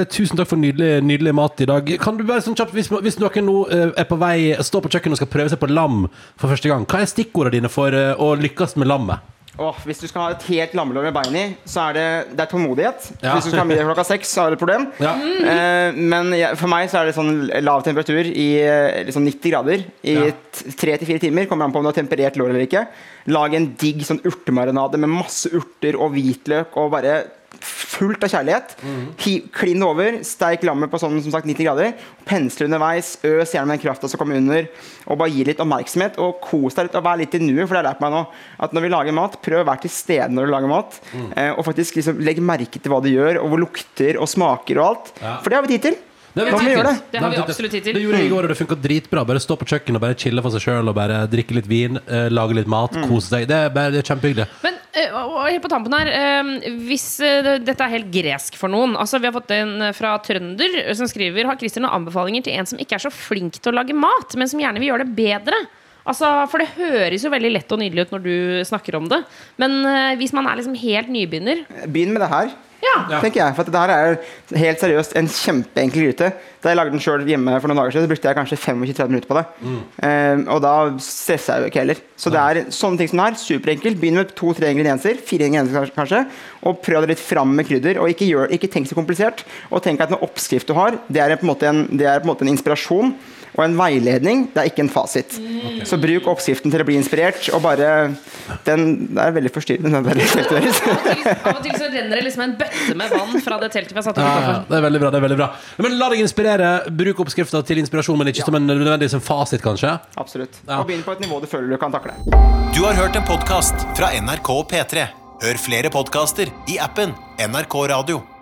eh, tusen takk for nydelig, nydelig mat i dag. Kan du bare sånn kjapt, Hvis, hvis noen nå eh, er på vei står på kjøkkenet og skal prøve seg på lam for første gang, hva er stikkordene dine for eh, å lykkes med lammet? Åh, hvis du skal ha et helt lammelår med bein i, så er det, det er tålmodighet. Ja. Hvis du skal ha middag klokka seks, så er det et problem. Ja. Eh, men jeg, for meg så er det sånn lav temperatur i eh, liksom 90 grader i tre til fire timer. Kommer an på om du har temperert lår eller ikke. Lag en digg sånn urtemarinade med masse urter og hvitløk og bare fullt av kjærlighet. Mm. Hi- Klin over. Steik lammet på sånn som sagt 90 grader. Pensle underveis. Øs gjerne med den krafta som kommer under. Og bare gi litt oppmerksomhet. Og kos deg litt og vær litt i nuet. For det har lært meg nå at når vi lager mat, prøv å være til stede når du lager mat. Mm. Eh, og faktisk liksom legg merke til hva du gjør, og hvor lukter og smaker og alt. Ja. For det har vi tid til. Det har vi gjøre det. Det har vi absolutt tid til. Det gjorde jeg i går, og det funka dritbra. Bare stå på kjøkkenet og bare chille for seg sjøl og bare drikke litt vin, eh, lage litt mat, kose seg. Det er, bare, det er kjempehyggelig. Men eh, og og helt på tampen her eh, Hvis eh, dette er helt gresk for noen Altså Vi har fått en eh, fra Trønder eh, som skriver Har Christer noen anbefalinger til en som ikke er så flink til å lage mat, men som gjerne vil gjøre det bedre? Altså, For det høres jo veldig lett og nydelig ut når du snakker om det. Men eh, hvis man er liksom helt nybegynner Begynn med det her. Ja. tenker jeg, for at det her er helt seriøst en kjempeenkel gryte. Da jeg lagde den sjøl hjemme for noen dager siden, så brukte jeg kanskje 25-30 minutter på det. Eh, og da stressa jeg jo ikke heller. Så det er sånne ting som det her. Superenkelt. Begynn med to-tre ingredienser. Fire ingredienser kanskje. Og prøv det litt fram med krydder. Og ikke, gjør, ikke tenk så komplisert. Og tenk at en oppskrift du har, det er på en måte en, det er på en, måte en inspirasjon. Og en veiledning, det er ikke en fasit. Så bruk oppskriften til å bli inspirert, og bare den, Det er veldig forstyrrende, den der teltet deres. Av og til så renner det liksom en bøtte med vann fra det teltet vi har satt opp Ja, ja, det er veldig bra. det er veldig bra Men la deg inspirere. Bruk oppskrifta til inspirasjon, men ikke som en nødvendigvis en fasit, kanskje. Absolutt. Ja. Og begynn på et nivå du føler du kan takle. Du har hørt en podkast fra NRK P3. Hør flere podkaster i appen NRK Radio.